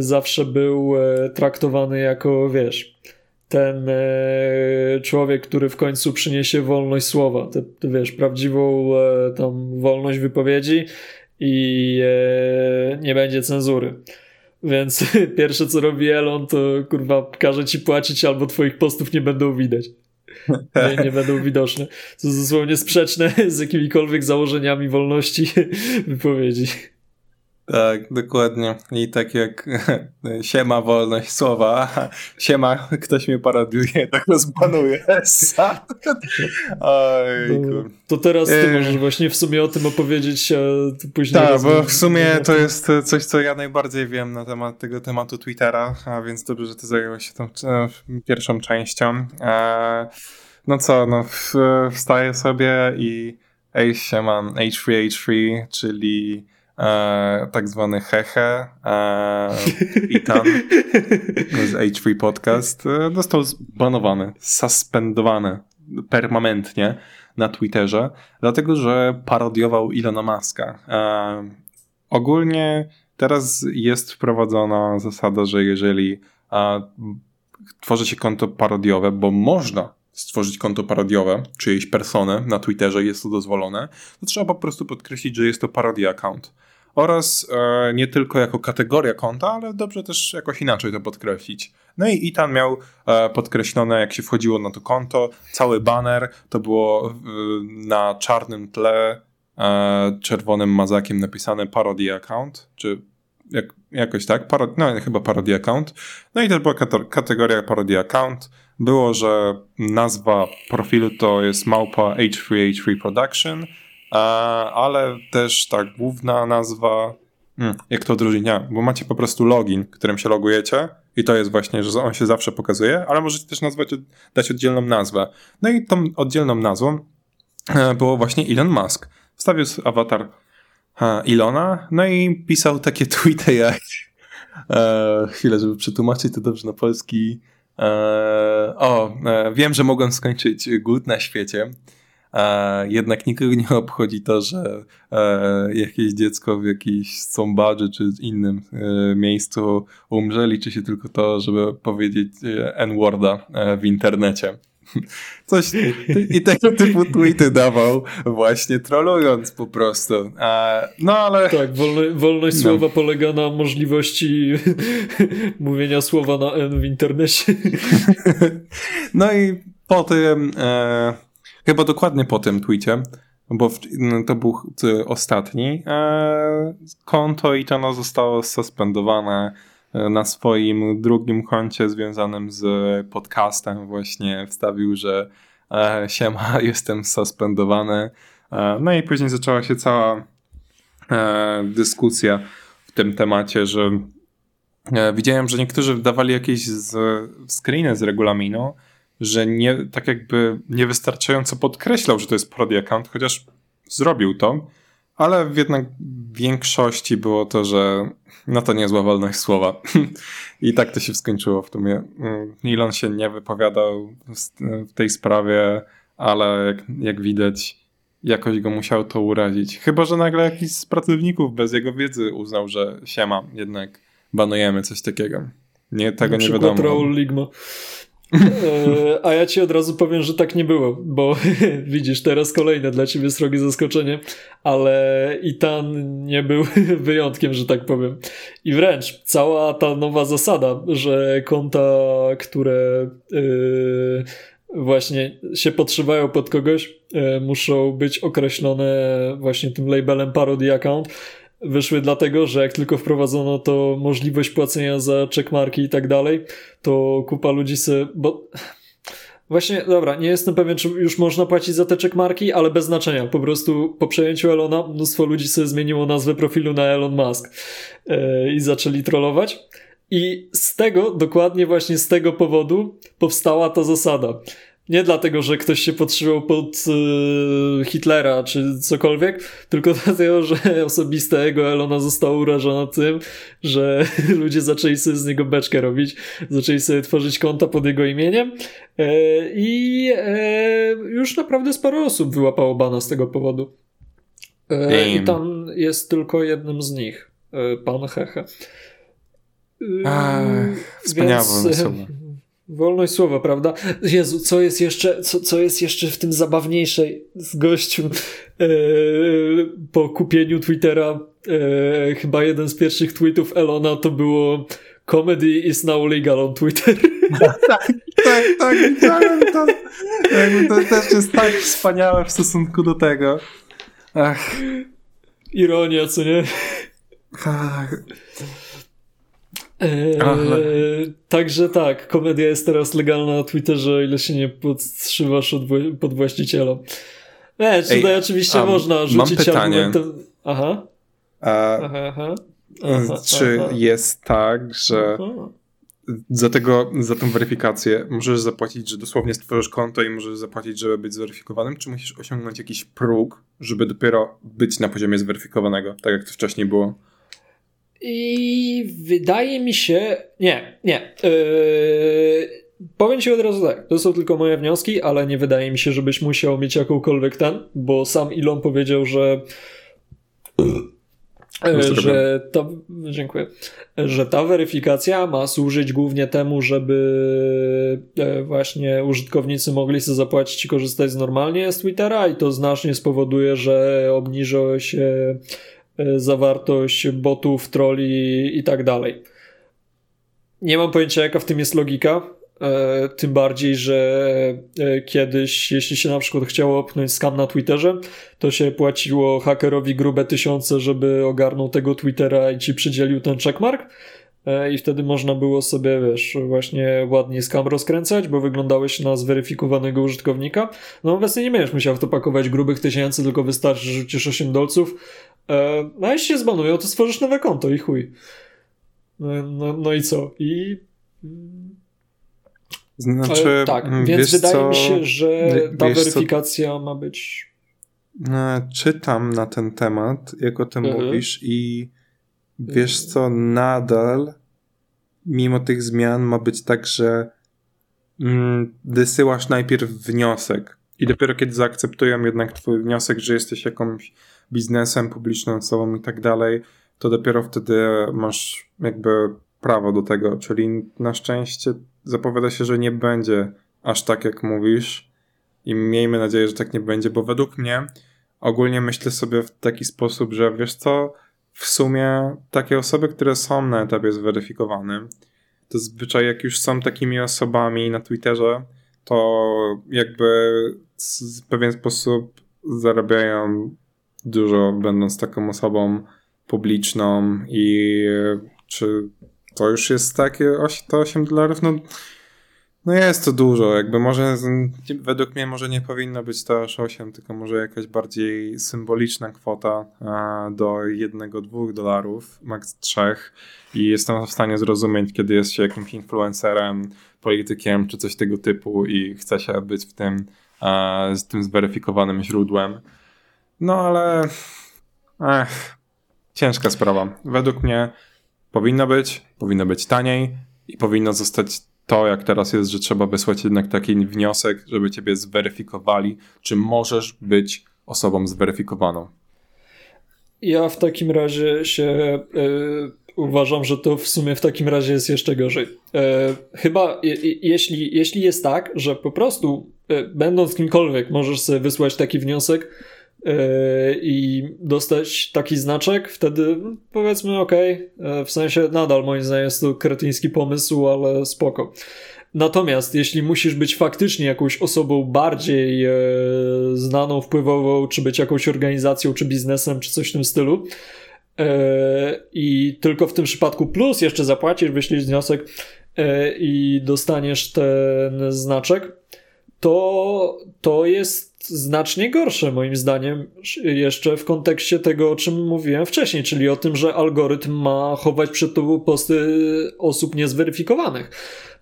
Speaker 2: zawsze był e, traktowany jako, wiesz, ten e, człowiek, który w końcu przyniesie wolność słowa, te, te wiesz, prawdziwą e, tam wolność wypowiedzi i nie będzie cenzury. Więc [laughs] pierwsze co robi Elon, to kurwa każe ci płacić albo twoich postów nie będą widać. [laughs] Nie, nie będą widoczne. To jest dosłownie sprzeczne [laughs] z jakimikolwiek założeniami wolności wypowiedzi.
Speaker 1: Tak, dokładnie. I tak jak [laughs] siema wolność słowa, [laughs] siema ktoś mnie parodiuje, [laughs] tak rozbanuje.
Speaker 2: Ojku. To teraz ty e, możesz właśnie w sumie o tym opowiedzieć później.
Speaker 1: Tak, bo w sumie to jest coś, co ja najbardziej wiem na temat tego tematu Twittera, a więc dobrze, że ty zająłeś się tą pierwszą częścią. E, no co, no wstaję sobie i ej, siema, H3H3, czyli e, tak zwany Hehe e, Itan z H3 Podcast e, został zbanowany, suspendowany permanentnie na Twitterze, dlatego że parodiował Ilona Maska. E, ogólnie teraz jest wprowadzona zasada, że jeżeli e, tworzy się konto parodiowe, bo można stworzyć konto parodiowe, czyjejś persony na Twitterze, jest to dozwolone, to trzeba po prostu podkreślić, że jest to parodia account. Oraz e, nie tylko jako kategoria konta, ale dobrze też jakoś inaczej to podkreślić. No i Itan miał e, podkreślone, jak się wchodziło na to konto, cały banner, to było e, na czarnym tle e, czerwonym mazakiem napisane parody account, czy jak, jakoś tak, parod, no chyba parody account. No i to była kategoria parody account było, że nazwa profilu to jest małpa H3H3 Production, ale też ta główna nazwa, hmm, jak to odróżnia, bo macie po prostu login, którym się logujecie i to jest właśnie, że on się zawsze pokazuje, ale możecie też nazwać, dać oddzielną nazwę. No i tą oddzielną nazwą e, było właśnie Elon Musk. Wstawił awatar Ilona, no i pisał takie [laughs] tweety jak e, chwilę, żeby przetłumaczyć to dobrze na polski E, o, e, wiem, że mogłem skończyć głód na świecie, e, jednak nikogo nie obchodzi to, że jakieś dziecko w jakiejś Sombarzy czy innym miejscu umrze. Liczy się tylko to, żeby powiedzieć N-worda w internecie. [laughs] Coś i tego typu tweety dawał właśnie trollując po prostu. no ale...
Speaker 2: Tak, wolno, wolność no. słowa polega na możliwości [laughs] mówienia słowa na N w internecie. [laughs]
Speaker 1: no i po tym, e, chyba dokładnie po tym tweetie, bo w, no, to był ostatni, e, konto i to ono zostało suspendowane na swoim drugim koncie związanym z podcastem właśnie wstawił, że e, siema, [laughs] jestem suspendowany. E, no i później zaczęła się cała e, dyskusja w tym temacie, że widziałem, że niektórzy dawali jakieś z, screeny z regulaminu, że nie, tak jakby niewystarczająco podkreślał, że to jest prodi account, chociaż zrobił to. ale jednak w większości było to, że no to niezła wolność słowa. [laughs] I tak to się skończyło w sumie. Mm, Elon się nie wypowiadał w tej sprawie, ale jak, jak widać, jakoś go musiał to urazić. Chyba, że nagle jakiś z pracowników bez jego wiedzy uznał, że siema, jednak banujemy coś takiego. Nie, tego nie wiadomo.
Speaker 2: Raul Ligma. E, a ja ci od razu powiem, że tak nie było, bo [laughs] widzisz, teraz kolejne dla ciebie srogie zaskoczenie, ale Itan nie był [laughs] wyjątkiem, że tak powiem. I wręcz cała ta nowa zasada, że konta, które yy, właśnie się podszywają pod kogoś, yy, muszą być określone właśnie tym labelem parody account, wyszły dlatego, że jak tylko wprowadzono to możliwość płacenia za checkmarki i tak dalej, to kupa ludzi sobie, bo Właśnie, dobra, nie jestem pewien, czy już można płacić za te checkmarki, ale bez znaczenia. Po prostu po przejęciu Elona mnóstwo ludzi sobie zmieniło nazwę profilu na Elon Musk yy, i zaczęli trollować. I z tego, dokładnie właśnie z tego powodu powstała ta zasada. Nie dlatego, że ktoś się podszywał pod y, Hitlera czy cokolwiek, tylko [laughs] dlatego, że osobiste ego Elona zostało urażone tym, że [laughs] ludzie zaczęli sobie z niego beczkę robić, zaczęli sobie tworzyć konta pod jego imieniem e, i e, już naprawdę sporo osób wyłapało bana z tego powodu. E, I tam jest tylko jednym z nich, pan Heche.
Speaker 1: Ach, wspaniałe Więc,
Speaker 2: Wolność słowa, prawda? Jezu, co jest jeszcze, co, co jest jeszcze w tym zabawniejsze z gościu e, po kupieniu Twittera? E, chyba jeden z pierwszych tweetów Elona to było Comedy is now legal on Twitter. [laughs]
Speaker 3: tak, tak, tak, widziałem to. to też jest tak wspaniałe w stosunku do tego. Ach.
Speaker 2: Ironia, co nie?
Speaker 3: Ach.
Speaker 2: Eee, także tak, komedia jest teraz legalna na Twitterze, o ile się nie podszywasz pod właściciela. Nie, czy tutaj oczywiście um, można rzucić
Speaker 1: mam pytanie.
Speaker 2: argumentem. Aha.
Speaker 1: A, aha, aha. aha czy aha. jest tak, że za, tego, za tą weryfikację możesz zapłacić, że dosłownie stworzysz konto i możesz zapłacić, żeby być zweryfikowanym, czy musisz osiągnąć jakiś próg, żeby dopiero być na poziomie zweryfikowanego, tak jak to wcześniej było?
Speaker 2: I wydaje mi się. Nie, nie. Yy, powiem ci od razu tak. To są tylko moje wnioski, ale nie wydaje mi się, żebyś musiał mieć jakąkolwiek ten, bo sam Elon powiedział, że. Yy, że ta, dziękuję, że ta weryfikacja ma służyć głównie temu, żeby e, właśnie użytkownicy mogli sobie zapłacić i korzystać normalnie z Twittera i to znacznie spowoduje, że obniży się zawartość botów, troli i tak dalej. Nie mam pojęcia, jaka w tym jest logika. E, tym bardziej, że e, kiedyś, jeśli się na przykład chciało opnąć skam na Twitterze, to się płaciło hakerowi grube tysiące, żeby ogarnął tego Twittera i ci przydzielił ten checkmark. I wtedy można było sobie, wiesz, właśnie ładnie skam rozkręcać, bo wyglądałeś na zweryfikowanego użytkownika. No obecnie nie będziesz musiał w to pakować grubych tysięcy, tylko wystarczy, że rzucisz 8 dolców, E, no a jeśli się zbanują, to stworzysz nowe konto i chuj. No, no, no i co? I...
Speaker 1: Znaczy,
Speaker 2: e, tak, więc wydaje co, mi się, że ta weryfikacja co, ma być.
Speaker 1: No, czytam na ten temat, jak o tym mhm. mówisz, i wiesz co, nadal, mimo tych zmian, ma być tak, że mm, wysyłasz najpierw wniosek. I dopiero kiedy zaakceptują jednak twój wniosek, że jesteś jakąś biznesem, publiczną osobą i tak dalej, to dopiero wtedy masz jakby prawo do tego. Czyli na szczęście zapowiada się, że nie będzie aż tak, jak mówisz. I miejmy nadzieję, że tak nie będzie, bo według mnie ogólnie myślę sobie w taki sposób, że wiesz co, w sumie takie osoby, które są na etapie zweryfikowanym, to zwyczaj jak już są takimi osobami na Twitterze, to jakby w pewien sposób zarabiają dużo, będąc taką osobą publiczną i czy to już jest takie to 8 dolarów? No, no jest to dużo, jakby może według mnie może nie powinno być to aż 8, tylko może jakaś bardziej symboliczna kwota do 1-2 dolarów, maks 3 i jestem w stanie zrozumieć, kiedy jest się jakimś influencerem, politykiem czy coś tego typu i chce się być w tym, z tym zweryfikowanym źródłem. No ale Ech, ciężka sprawa. Według mnie powinno być, powinno być taniej i powinno zostać to, jak teraz jest, że trzeba wysłać jednak taki wniosek, żeby ciebie zweryfikowali, czy możesz być osobą zweryfikowaną.
Speaker 2: Ja w takim razie się y, uważam, że to w sumie w takim razie jest jeszcze gorzej. E, chyba jeśli, jeśli jest tak, że po prostu y, będąc kimkolwiek możesz sobie wysłać taki wniosek, i dostać taki znaczek, wtedy powiedzmy ok, w sensie nadal moim zdaniem jest to kretyński pomysł, ale spoko. Natomiast jeśli musisz być faktycznie jakąś osobą bardziej e, znaną, wpływową, czy być jakąś organizacją, czy biznesem, czy coś w tym stylu, e, i tylko w tym przypadku plus jeszcze zapłacisz, wyślisz wniosek e, i dostaniesz ten znaczek, to, to jest znacznie gorsze moim zdaniem jeszcze w kontekście tego, o czym mówiłem wcześniej, czyli o tym, że algorytm ma chować przed tobą posty osób niezweryfikowanych.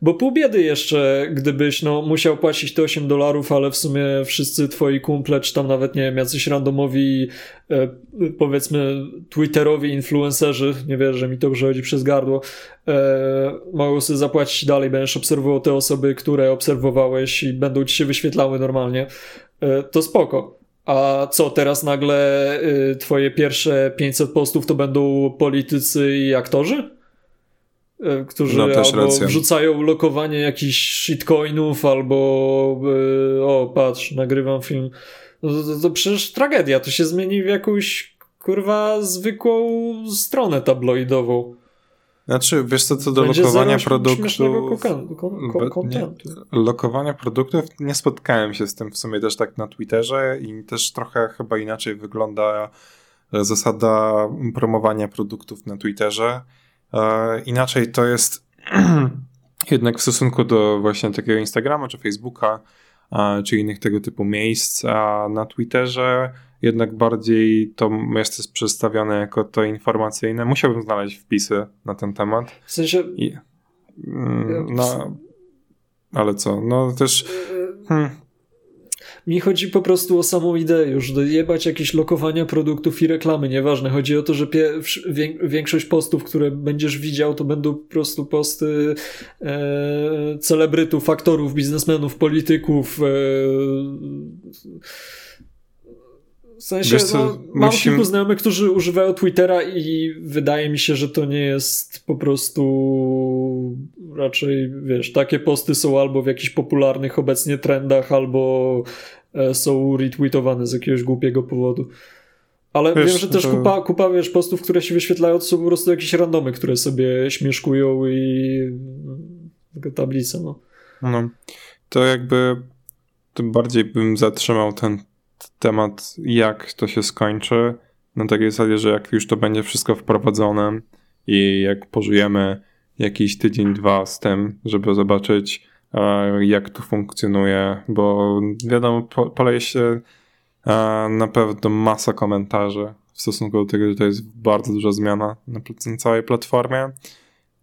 Speaker 2: Bo pół biedy jeszcze, gdybyś no, musiał płacić te 8 dolarów, ale w sumie wszyscy twoi kumple, czy tam nawet, nie wiem, jacyś randomowi, e, powiedzmy, twitterowi influencerzy, nie wierzę, że mi to przechodzi przez gardło, e, mogą sobie zapłacić dalej, będziesz obserwował te osoby, które obserwowałeś i będą ci się wyświetlały normalnie, to spoko. A co, teraz nagle e, twoje pierwsze 500 postów to będą politycy i aktorzy? E, którzy no, albo racja. wrzucają lokowanie jakichś shitcoinów, albo e, o, patrz, nagrywam film. No, to, to, to, przecież tragedia, to się zmieni w jakąś kurwa zwykłą stronę tabloidową.
Speaker 1: Znaczy, wiesz co, co do Będzie lokowania produktów... lokowania produktów, nie spotkałem się z tym w sumie też tak na Twitterze i też trochę chyba inaczej wygląda zasada promowania produktów na Twitterze. E, inaczej to jest [clears throat] jednak w stosunku do właśnie takiego Instagrama czy Facebooka, czy innych tego typu miejsc, a na Twitterze jednak bardziej to jest przedstawione jako to informacyjne. Musiałbym znaleźć wpisy na ten temat.
Speaker 2: W sensie... I,
Speaker 1: mm, no, ale co? No też... Hmm,
Speaker 2: mi chodzi po prostu o samą ideę już, dojebać jakieś lokowania produktów i reklamy, nieważne. Chodzi o to, że większość postów, które będziesz widział, to będą po prostu posty e, celebrytów, aktorów, biznesmenów, polityków, e, w sensie, co, no, mam musimy... kilku znajomych, którzy używają Twittera i wydaje mi się, że to nie jest po prostu raczej, wiesz, takie posty są albo w jakichś popularnych obecnie trendach, albo e, są retweetowane z jakiegoś głupiego powodu. Ale wiesz, wiem, że też to... kupa, kupa, wiesz, postów, które się wyświetlają, to są po prostu jakieś randomy, które sobie śmieszkują i tablice, no.
Speaker 1: No, to jakby tym bardziej bym zatrzymał ten temat, jak to się skończy, na takiej zasadzie, że jak już to będzie wszystko wprowadzone i jak pożyjemy jakiś tydzień, dwa z tym, żeby zobaczyć, e, jak to funkcjonuje, bo wiadomo, poleje się e, na pewno masa komentarzy w stosunku do tego, że to jest bardzo duża zmiana na całej platformie.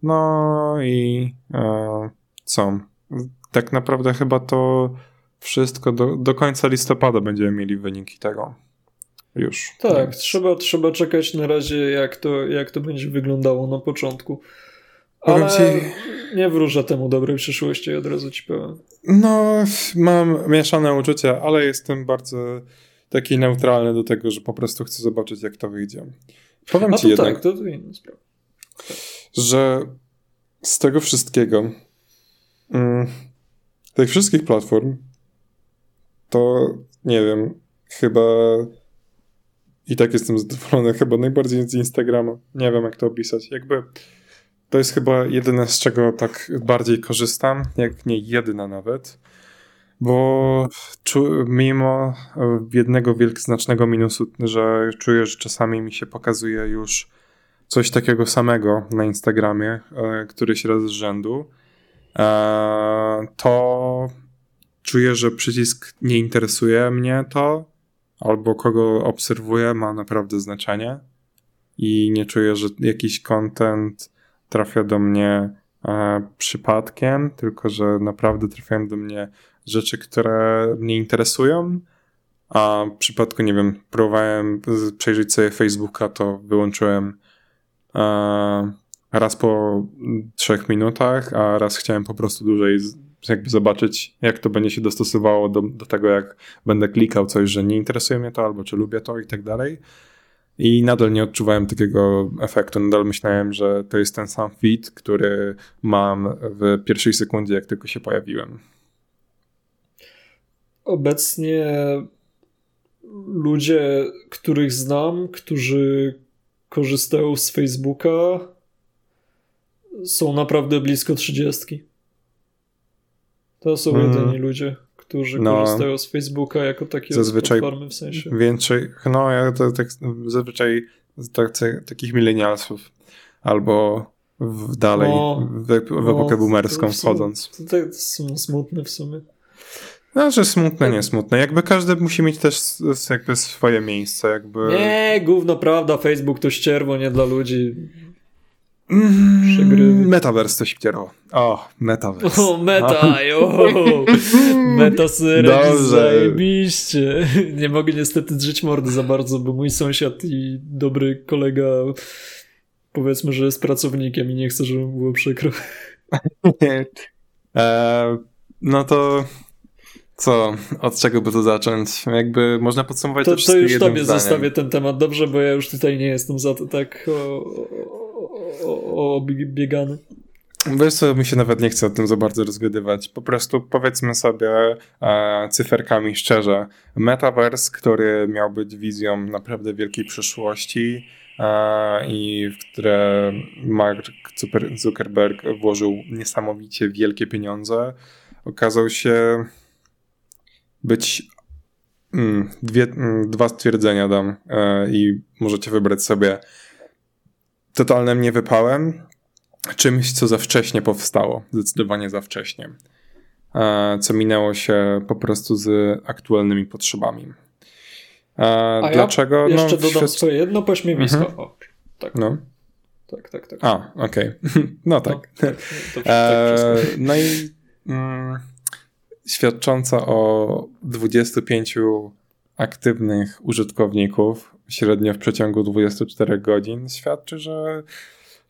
Speaker 1: No i e, co? Tak naprawdę chyba to wszystko do, do końca listopada będziemy mieli wyniki tego. Już.
Speaker 2: Tak, Więc... trzeba, trzeba czekać na razie, jak to, jak to będzie wyglądało na początku. Ale ci... nie wróżę temu dobrej przyszłości, od razu ci powiem.
Speaker 1: No, mam mieszane uczucia, ale jestem bardzo taki neutralny do tego, że po prostu chcę zobaczyć, jak to wyjdzie.
Speaker 2: Powiem A ci to jednak, tak, to, to inna sprawa.
Speaker 1: Że z tego wszystkiego, mm, tych wszystkich platform, to nie wiem, chyba i tak jestem zadowolony, chyba najbardziej z Instagrama. Nie wiem, jak to opisać. Jakby to jest chyba jedyne, z czego tak bardziej korzystam, jak nie jedyna nawet. Bo mimo jednego wielkoznacznego minusu, że czuję, że czasami mi się pokazuje już coś takiego samego na Instagramie, e, któryś raz z rzędu, e, to czuję, że przycisk nie interesuje mnie to, albo kogo obserwuję ma naprawdę znaczenie. I nie czuję, że jakiś content trafia do mnie e, przypadkiem, tylko że naprawdę trafiają do mnie rzeczy, które mnie interesują, a w przypadku, nie wiem, próbowałem przejrzeć sobie Facebooka, to wyłączyłem e, raz po trzech minutach, a raz chciałem po prostu dłużej jakby zobaczyć, jak to będzie się dostosowało do, do tego, jak będę klikał coś, że nie interesuje mnie to, albo czy lubię to i tak dalej. I nadal nie odczuwałem takiego efektu. Nadal myślałem, że to jest ten sam feed, który mam w pierwszej sekundzie, jak tylko się pojawiłem.
Speaker 2: Obecnie ludzie, których znam, którzy korzystają z Facebooka, są naprawdę blisko trzydziestki. To są hmm. jedyni ludzie, którzy no, korzystają z Facebooka jako takiej zazwyczaj platformy w sensie.
Speaker 1: Więcej, no ja to tak zazwyczaj tak, takich milenialsów albo w dalej, no, w, w no, epokę boomerską wchodząc.
Speaker 2: To, to jest smutne w sumie.
Speaker 1: No, że smutne, nie smutne. Jakby każdy musi mieć też jakby swoje miejsce, jakby...
Speaker 2: Nie, gówno prawda, Facebook to ścierwo, nie dla ludzi.
Speaker 1: Przegrywy. Metaverse to się wcierało. O, Metaverse.
Speaker 2: O, meta, jo. Meta zajebiście. Nie mogę niestety drzeć mordy za bardzo, bo mój sąsiad i dobry kolega powiedzmy, że jest pracownikiem i nie chcę, żeby mu było przykro. [laughs]
Speaker 1: e, no to co? Od czego by to zacząć? Jakby można podsumować
Speaker 2: to,
Speaker 1: to
Speaker 2: To już tobie zdaniem. zostawię ten temat dobrze, bo ja już tutaj nie jestem za to tak obiegany.
Speaker 1: Wiesz co, mi się nawet nie chce o tym za bardzo rozgadywać. Po prostu powiedzmy sobie e, cyferkami szczerze. Metaverse, który miał być wizją naprawdę wielkiej przyszłości e, i w które Mark Zuckerberg włożył niesamowicie wielkie pieniądze, okazał się być mm, dwie, mm, dwa stwierdzenia dam e, i możecie wybrać sobie totalnym niewypałem, czymś, co za wcześnie powstało, zdecydowanie za wcześnie, e, co minęło się po prostu z aktualnymi potrzebami.
Speaker 2: E, A dlaczego? Ja jeszcze no, dodam świat... swoje jedno pośmiewisko. Mhm. O, tak. No. Tak, tak, tak.
Speaker 1: A, okej. Okay. [laughs] No tak. No, tak, tak, e, no i mm, świadcząca o 25 aktywnych użytkowników średnio w przeciągu 24 godzin świadczy, że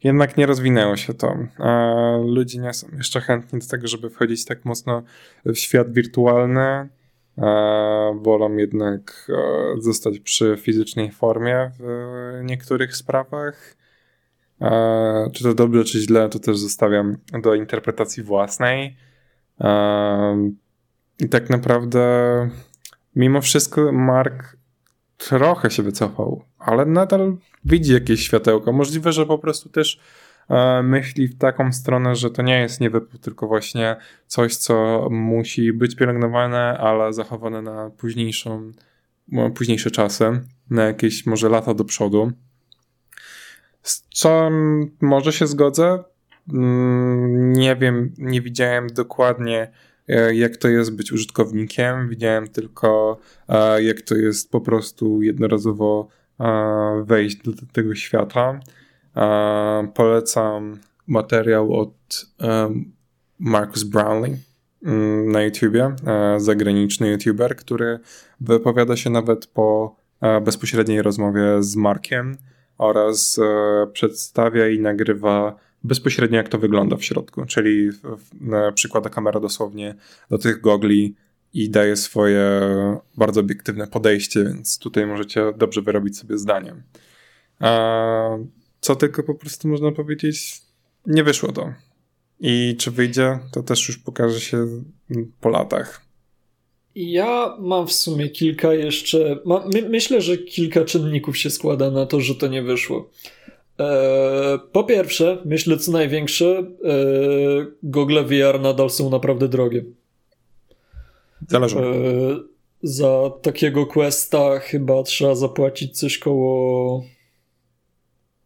Speaker 1: jednak nie rozwinęło się to. A ludzie nie są jeszcze chętni do tego, żeby wchodzić tak mocno w świat wirtualny. Wolą jednak e, zostać przy fizycznej formie w niektórych sprawach. A czy to dobrze, czy źle, to też zostawiam do interpretacji własnej. I tak naprawdę, mimo wszystko, Mark trochę się wycofał, ale nadal widzi jakieś światełko. Możliwe, że po prostu też e, myśli w taką stronę, że to nie jest niewypał, tylko właśnie coś, co musi być pielęgnowane, ale zachowane na późniejszą, późniejsze czasy, na jakieś może lata do przodu. Z czym może się zgodzę? Mm, nie wiem, nie widziałem dokładnie jak to jest być użytkownikiem. Widziałem tylko, e, jak to jest po prostu jednorazowo e, wejść do tego świata. Polecam materiał od Marcus Brownlee mm, na YouTubie, zagraniczny YouTuber, który wypowiada się nawet po bezpośredniej rozmowie z Markiem oraz przedstawia i nagrywa bezpośrednio jak to wygląda w środku, czyli przykłada kamera dosłownie do tych gogli i daje swoje bardzo obiektywne podejście, więc tutaj możecie dobrze wyrobić sobie zdanie. A co tylko po prostu można powiedzieć, nie wyszło to. I czy wyjdzie, to też już pokaże się po latach.
Speaker 2: Ja mam w sumie kilka jeszcze. My, myślę, że kilka czynników się składa na to, że to nie wyszło. E, po pierwsze, myślę co największe, e, Google VR nadal są naprawdę drogie.
Speaker 1: Zależy. E,
Speaker 2: za takiego questa chyba trzeba zapłacić coś koło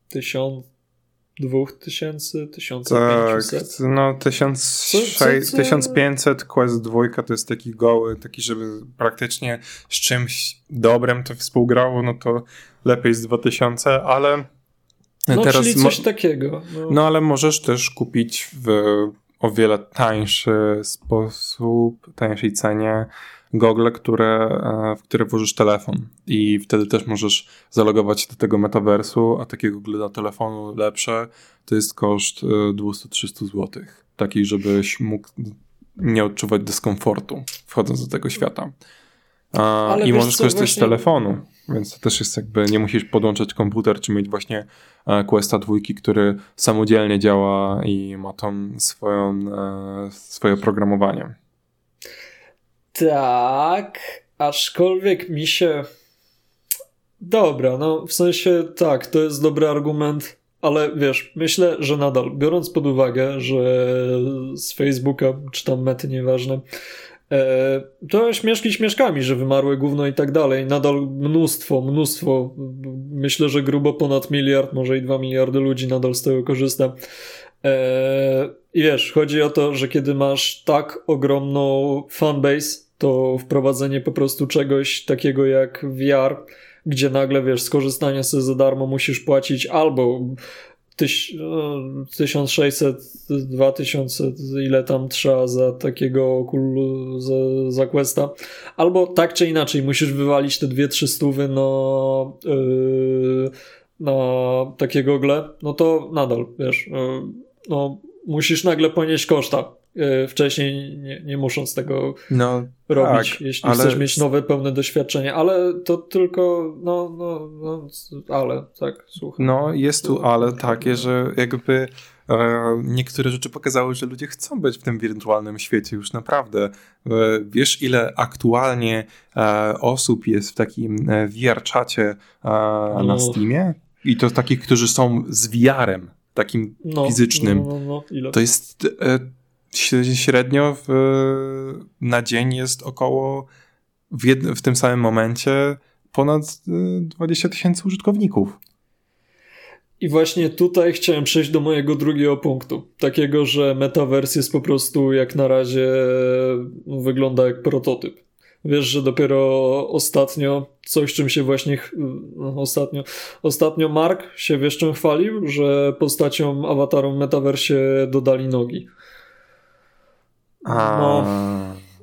Speaker 2: tysiąc, dwóch tysięcy, tysiąca tak,
Speaker 1: no tysiąc, co, 1500 quest dwójka to jest taki goły, taki żeby praktycznie z czymś dobrym to współgrało, no to lepiej z 2000, ale
Speaker 2: no, Teraz czyli coś takiego.
Speaker 1: No. no. ale możesz też kupić w o wiele tańszy sposób, tańszej cenie gogle, które, e, w które włożysz telefon i wtedy też możesz zalogować się do tego metaversu, a takie gogle na telefonu lepsze to jest koszt 200-300 zł. Taki, żebyś mógł nie odczuwać dyskomfortu wchodząc do tego świata. I możesz korzystać właśnie... z telefonu, więc to też jest jakby, nie musisz podłączać komputer, czy mieć właśnie e, Questa dwójki, który samodzielnie działa i ma tam swoją, e, swoje oprogramowanie.
Speaker 2: Tak, aczkolwiek mi się... Dobra, no w sensie tak, to jest dobry argument, ale wiesz, myślę, że nadal, biorąc pod uwagę, że z Facebooka, czy tam mety, nieważne, to śmieszki śmieszkami, że wymarły gówno i tak dalej. Nadal mnóstwo, mnóstwo, myślę, że grubo ponad miliard, może i dwa miliardy ludzi nadal z tego korzysta. E, I wiesz, chodzi o to, że kiedy masz tak ogromną fanbase, to wprowadzenie po prostu czegoś takiego jak VR, gdzie nagle wiesz, skorzystania sobie za darmo musisz płacić albo tyś, 1600, no, 2000, ile tam trzeba za takiego kul, za, za questa. Albo tak czy inaczej, musisz wywalić te 2-3 stówy na, yy, na takie gogle, no to nadal, wiesz, yy, no musisz nagle ponieść koszta. E, wcześniej, nie, nie musząc tego no, robić, tak, jeśli ale... chcesz mieć nowe, pełne doświadczenie, ale to tylko, no, no, no ale, tak, słuchaj.
Speaker 1: No, jest tu ale takie, że jakby e, niektóre rzeczy pokazały, że ludzie chcą być w tym wirtualnym świecie już naprawdę. E, wiesz, ile aktualnie osób jest w takim VR-czacie no. na Steamie? I to takich, którzy są z VR-em, takim no, fizycznym. No, no, no to jest średnio w, na dzień jest około w, w tym samym momencie ponad 20 y, tysięcy użytkowników.
Speaker 2: I właśnie tutaj chciałem przejść do mojego drugiego punktu. Takiego, że metaverse jest po prostu jak na razie no, wygląda jak prototyp. Wiesz, że dopiero ostatnio coś, czym się właśnie no, ostatnio, ostatnio Mark się wiesz czym chwalił, że postacią awatarom metaversie dodali nogi. No,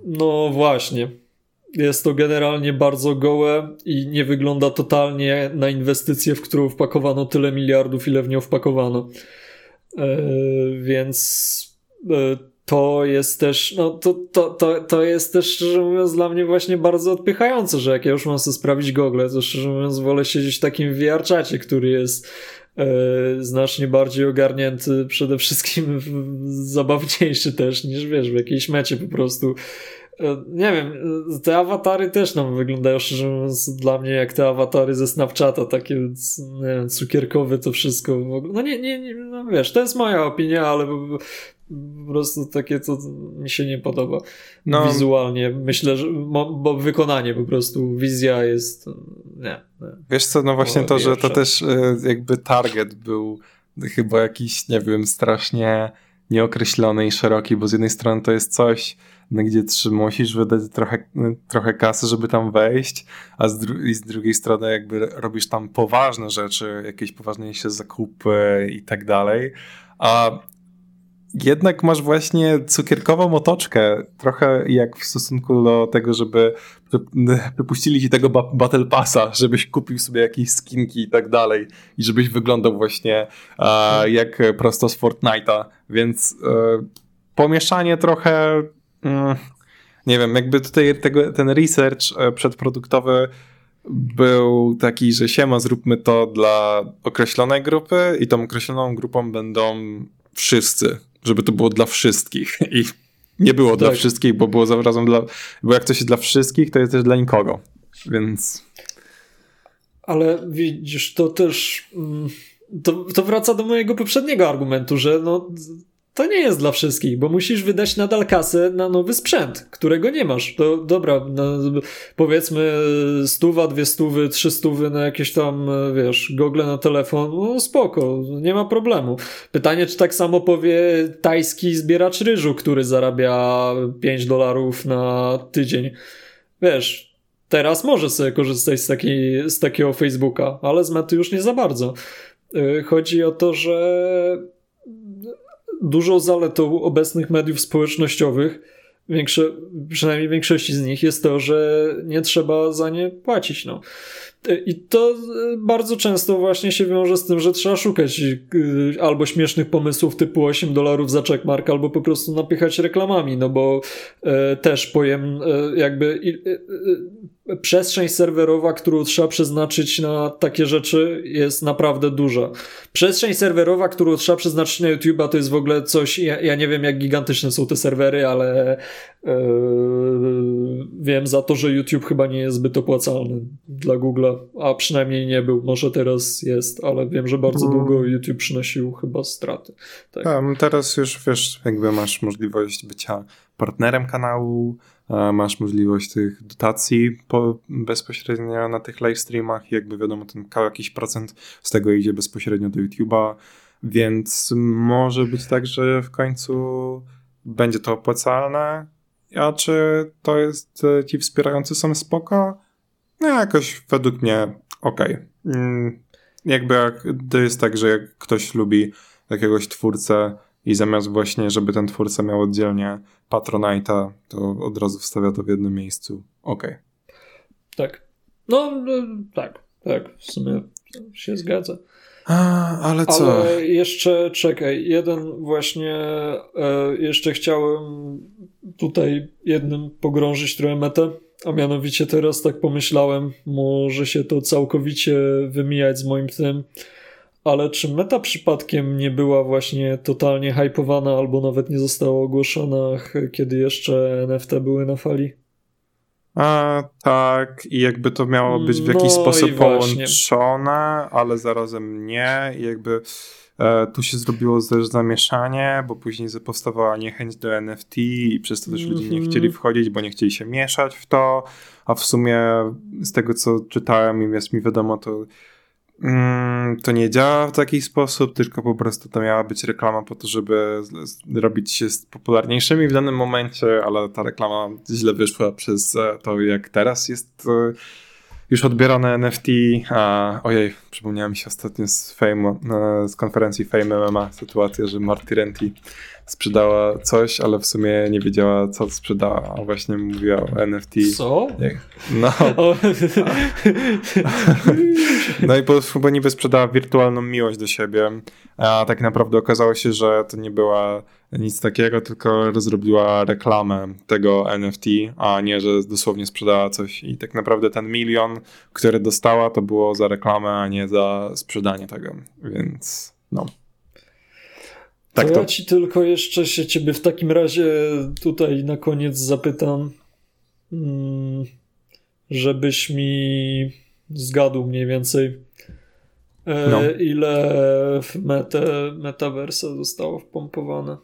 Speaker 2: no właśnie. Jest to generalnie bardzo gołe i nie wygląda totalnie na inwestycję, w którą wpakowano tyle miliardów, ile w nią wpakowano. E, więc e, to jest też, no to, to, to, to jest też, szczerze mówiąc, dla mnie właśnie bardzo odpychające, że jak ja już mam sobie sprawić Google, to szczerze mówiąc wolę siedzieć w takim VR-czacie, który jest znacznie bardziej ogarnięty, przede wszystkim zabawniejszy też niż wiesz, w jakiejś mecie po prostu. E, nie wiem, te awatary też nam wyglądają szczerze mówiąc dla mnie jak te awatary ze Snapchata, takie nie wiem, cukierkowe to wszystko. No nie, nie, nie no wiesz, to jest moja opinia, ale po prostu takie to mi się nie podoba no. wizualnie. Myślę, że bo wykonanie po prostu, wizja jest nie. nie.
Speaker 1: Wiesz co, no właśnie to, że to też e, jakby target był chyba jakiś, nie wiem, strasznie nieokreślony i szeroki, bo z jednej strony to jest coś, no, gdzie musisz wydać trochę, trochę kasy, żeby tam wejść, a z, dru z drugiej strony jakby robisz tam poważne rzeczy, jakieś poważniejsze zakupy i tak dalej, a jednak masz właśnie cukierkową otoczkę, trochę jak w stosunku do tego, żeby [laughs] wypuścili ci tego Battle Passa, żebyś kupił sobie jakieś skinki i tak dalej i żebyś wyglądał właśnie e, jak prosto z Fortnite'a, więc e, pomieszanie trochę mm, nie wiem, jakby tutaj tego, ten research e, przedproduktowy był taki, że siema, zróbmy to dla określonej grupy i tą określoną grupą będą wszyscy żeby to było dla wszystkich. I nie było tak. dla wszystkich, bo było zarazem dla. Bo jak coś jest dla wszystkich, to jest też dla nikogo. Więc.
Speaker 2: Ale widzisz, to też. Mm, to, to wraca do mojego poprzedniego argumentu, że no, to nie jest dla wszystkich, bo musisz wydać nadal kasę na nowy sprzęt, którego nie masz. To dobra, no, powiedzmy stuwa, dwie stówy, trzy stówy na jakieś tam, wiesz, gogle na telefon, no spoko, nie ma problemu. Pytanie, czy tak samo powie tajski zbieracz ryżu, który zarabia 5 dolarów na tydzień. Wiesz, teraz może sobie korzystać z, z takiego Facebooka, ale z mety już nie za bardzo. Y, chodzi o to, że dużą zaletą obecnych mediów społecznościowych większe, przynajmniej większości z nich jest to, że nie trzeba za nie płacić. No. I to bardzo często właśnie się wiąże z tym, że trzeba szukać y, albo śmiesznych pomysłów typu 8 dolarów za checkmark, albo po prostu napychać reklamami, no bo e, też powiem, e, jakby e, przestrzeń serwerowa, którą trzeba przeznaczyć na takie rzeczy jest naprawdę duża. Przestrzeń serwerowa, którą trzeba przeznaczyć na YouTube'a to jest w ogóle coś, ja, ja nie wiem jak gigantyczne są te serwery, ale wiem za to, że YouTube chyba nie jest zbyt opłacalny dla Google'a, a przynajmniej nie był. Może teraz jest, ale wiem, że bardzo hmm. długo YouTube przynosił chyba straty.
Speaker 1: Tak. A, teraz już wiesz, jakby masz możliwość bycia partnerem kanału, masz możliwość tych dotacji po, bezpośrednio na tych live streamach i jakby wiadomo, ten jakiś procent z tego idzie bezpośrednio do YouTube'a, więc może być tak, że w końcu będzie to opłacalne, a czy to jest, e, ci wspierający są spoko? No jakoś według mnie okej. Okay. Mm, jakby jak, to jest tak, że jak ktoś lubi jakiegoś twórcę i zamiast właśnie, żeby ten twórca miał oddzielnie Patronite'a, to od razu wstawia to w jednym miejscu. Okej. Okay.
Speaker 2: Tak. No, no, tak, tak, w sumie się zgadza.
Speaker 1: A, ale co?
Speaker 2: Ale jeszcze czekaj, jeden właśnie e, jeszcze chciałem tutaj jednym pogrążyć trochę metę, a mianowicie teraz tak pomyślałem, może się to całkowicie wymijać z moim tym, ale czy meta przypadkiem nie była właśnie totalnie hypowana albo nawet nie została ogłoszona, kiedy jeszcze NFT były na fali?
Speaker 1: A, tak, i jakby to miało być w jakiś no sposób połączone, ale zarazem nie. I jakby e, tu się zrobiło też zamieszanie, bo później powstawała niechęć do NFT i przez to też ludzie nie chcieli mhm. wchodzić, bo nie chcieli się mieszać w to. A w sumie z tego, co czytałem i jest mi wiadomo, to to nie działa w taki sposób, tylko po prostu to miała być reklama po to, żeby robić się popularniejszymi w danym momencie, ale ta reklama źle wyszła przez e, to, jak teraz jest e, już odbierane NFT. A, ojej, przypomniałem się ostatnio z, fame, e, z konferencji Fame MMA sytuacja, że Marty Renty sprzedała coś, ale w sumie nie wiedziała, co sprzedała, a właśnie mówiła o NFT.
Speaker 2: Co?
Speaker 1: No. [laughs] no i po, bo niby sprzedała wirtualną miłość do siebie, a tak naprawdę okazało się, że to nie była nic takiego, tylko rozrobiła reklamę tego NFT, a nie, że dosłownie sprzedała coś i tak naprawdę ten milion, który dostała, to było za reklamę, a nie za sprzedanie tego, więc no.
Speaker 2: Tak to, to ja ci tylko jeszcze się ciebie w takim razie tutaj na koniec zapytam, mm, żebyś mi zgadł mniej więcej, e, no. ile w metę, metaversa zostało wpompowane.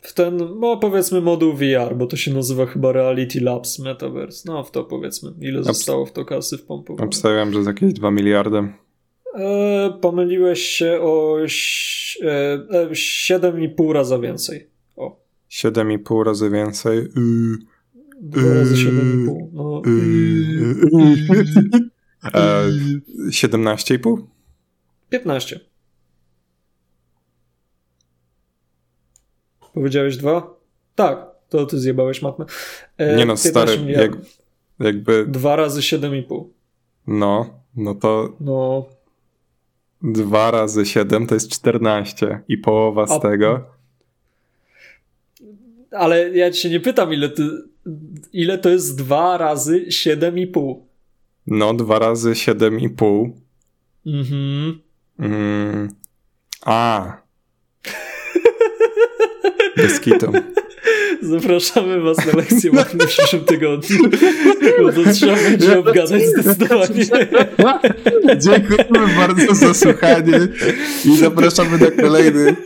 Speaker 2: W ten, no powiedzmy moduł VR, bo to się nazywa chyba Reality Labs Metaverse. No w to powiedzmy, ile zostało w to kasy wpompowane.
Speaker 1: Obstawiam, że z jakieś 2 miliardy.
Speaker 2: E, pomyliłeś się o e, 7,5 razy więcej. O.
Speaker 1: 7,5 razy więcej. Yy.
Speaker 2: 2 razy 7,5. No. [laughs]
Speaker 1: E, 17,5?
Speaker 2: 15. Powiedziałeś dwa? Tak, to ty zjebałeś matmę.
Speaker 1: E, nie no, stary, jak, jakby...
Speaker 2: 2 razy 7,5.
Speaker 1: No, no to...
Speaker 2: No,
Speaker 1: 2 razy 7 to jest 14 i połowa z A... tego.
Speaker 2: Ale ja cię nie pytam, ile, ty, ile to jest 2 razy 7,5.
Speaker 1: No, 2 razy 7,5.
Speaker 2: Mhm.
Speaker 1: Mm. A. Bez kitu. [laughs]
Speaker 2: Zapraszamy was na lekcję w przyszłym tygodniu, bo to trzeba będzie obgadać zdecydowanie.
Speaker 3: Dziękujemy bardzo za słuchanie i zapraszamy na kolejny. [laughs]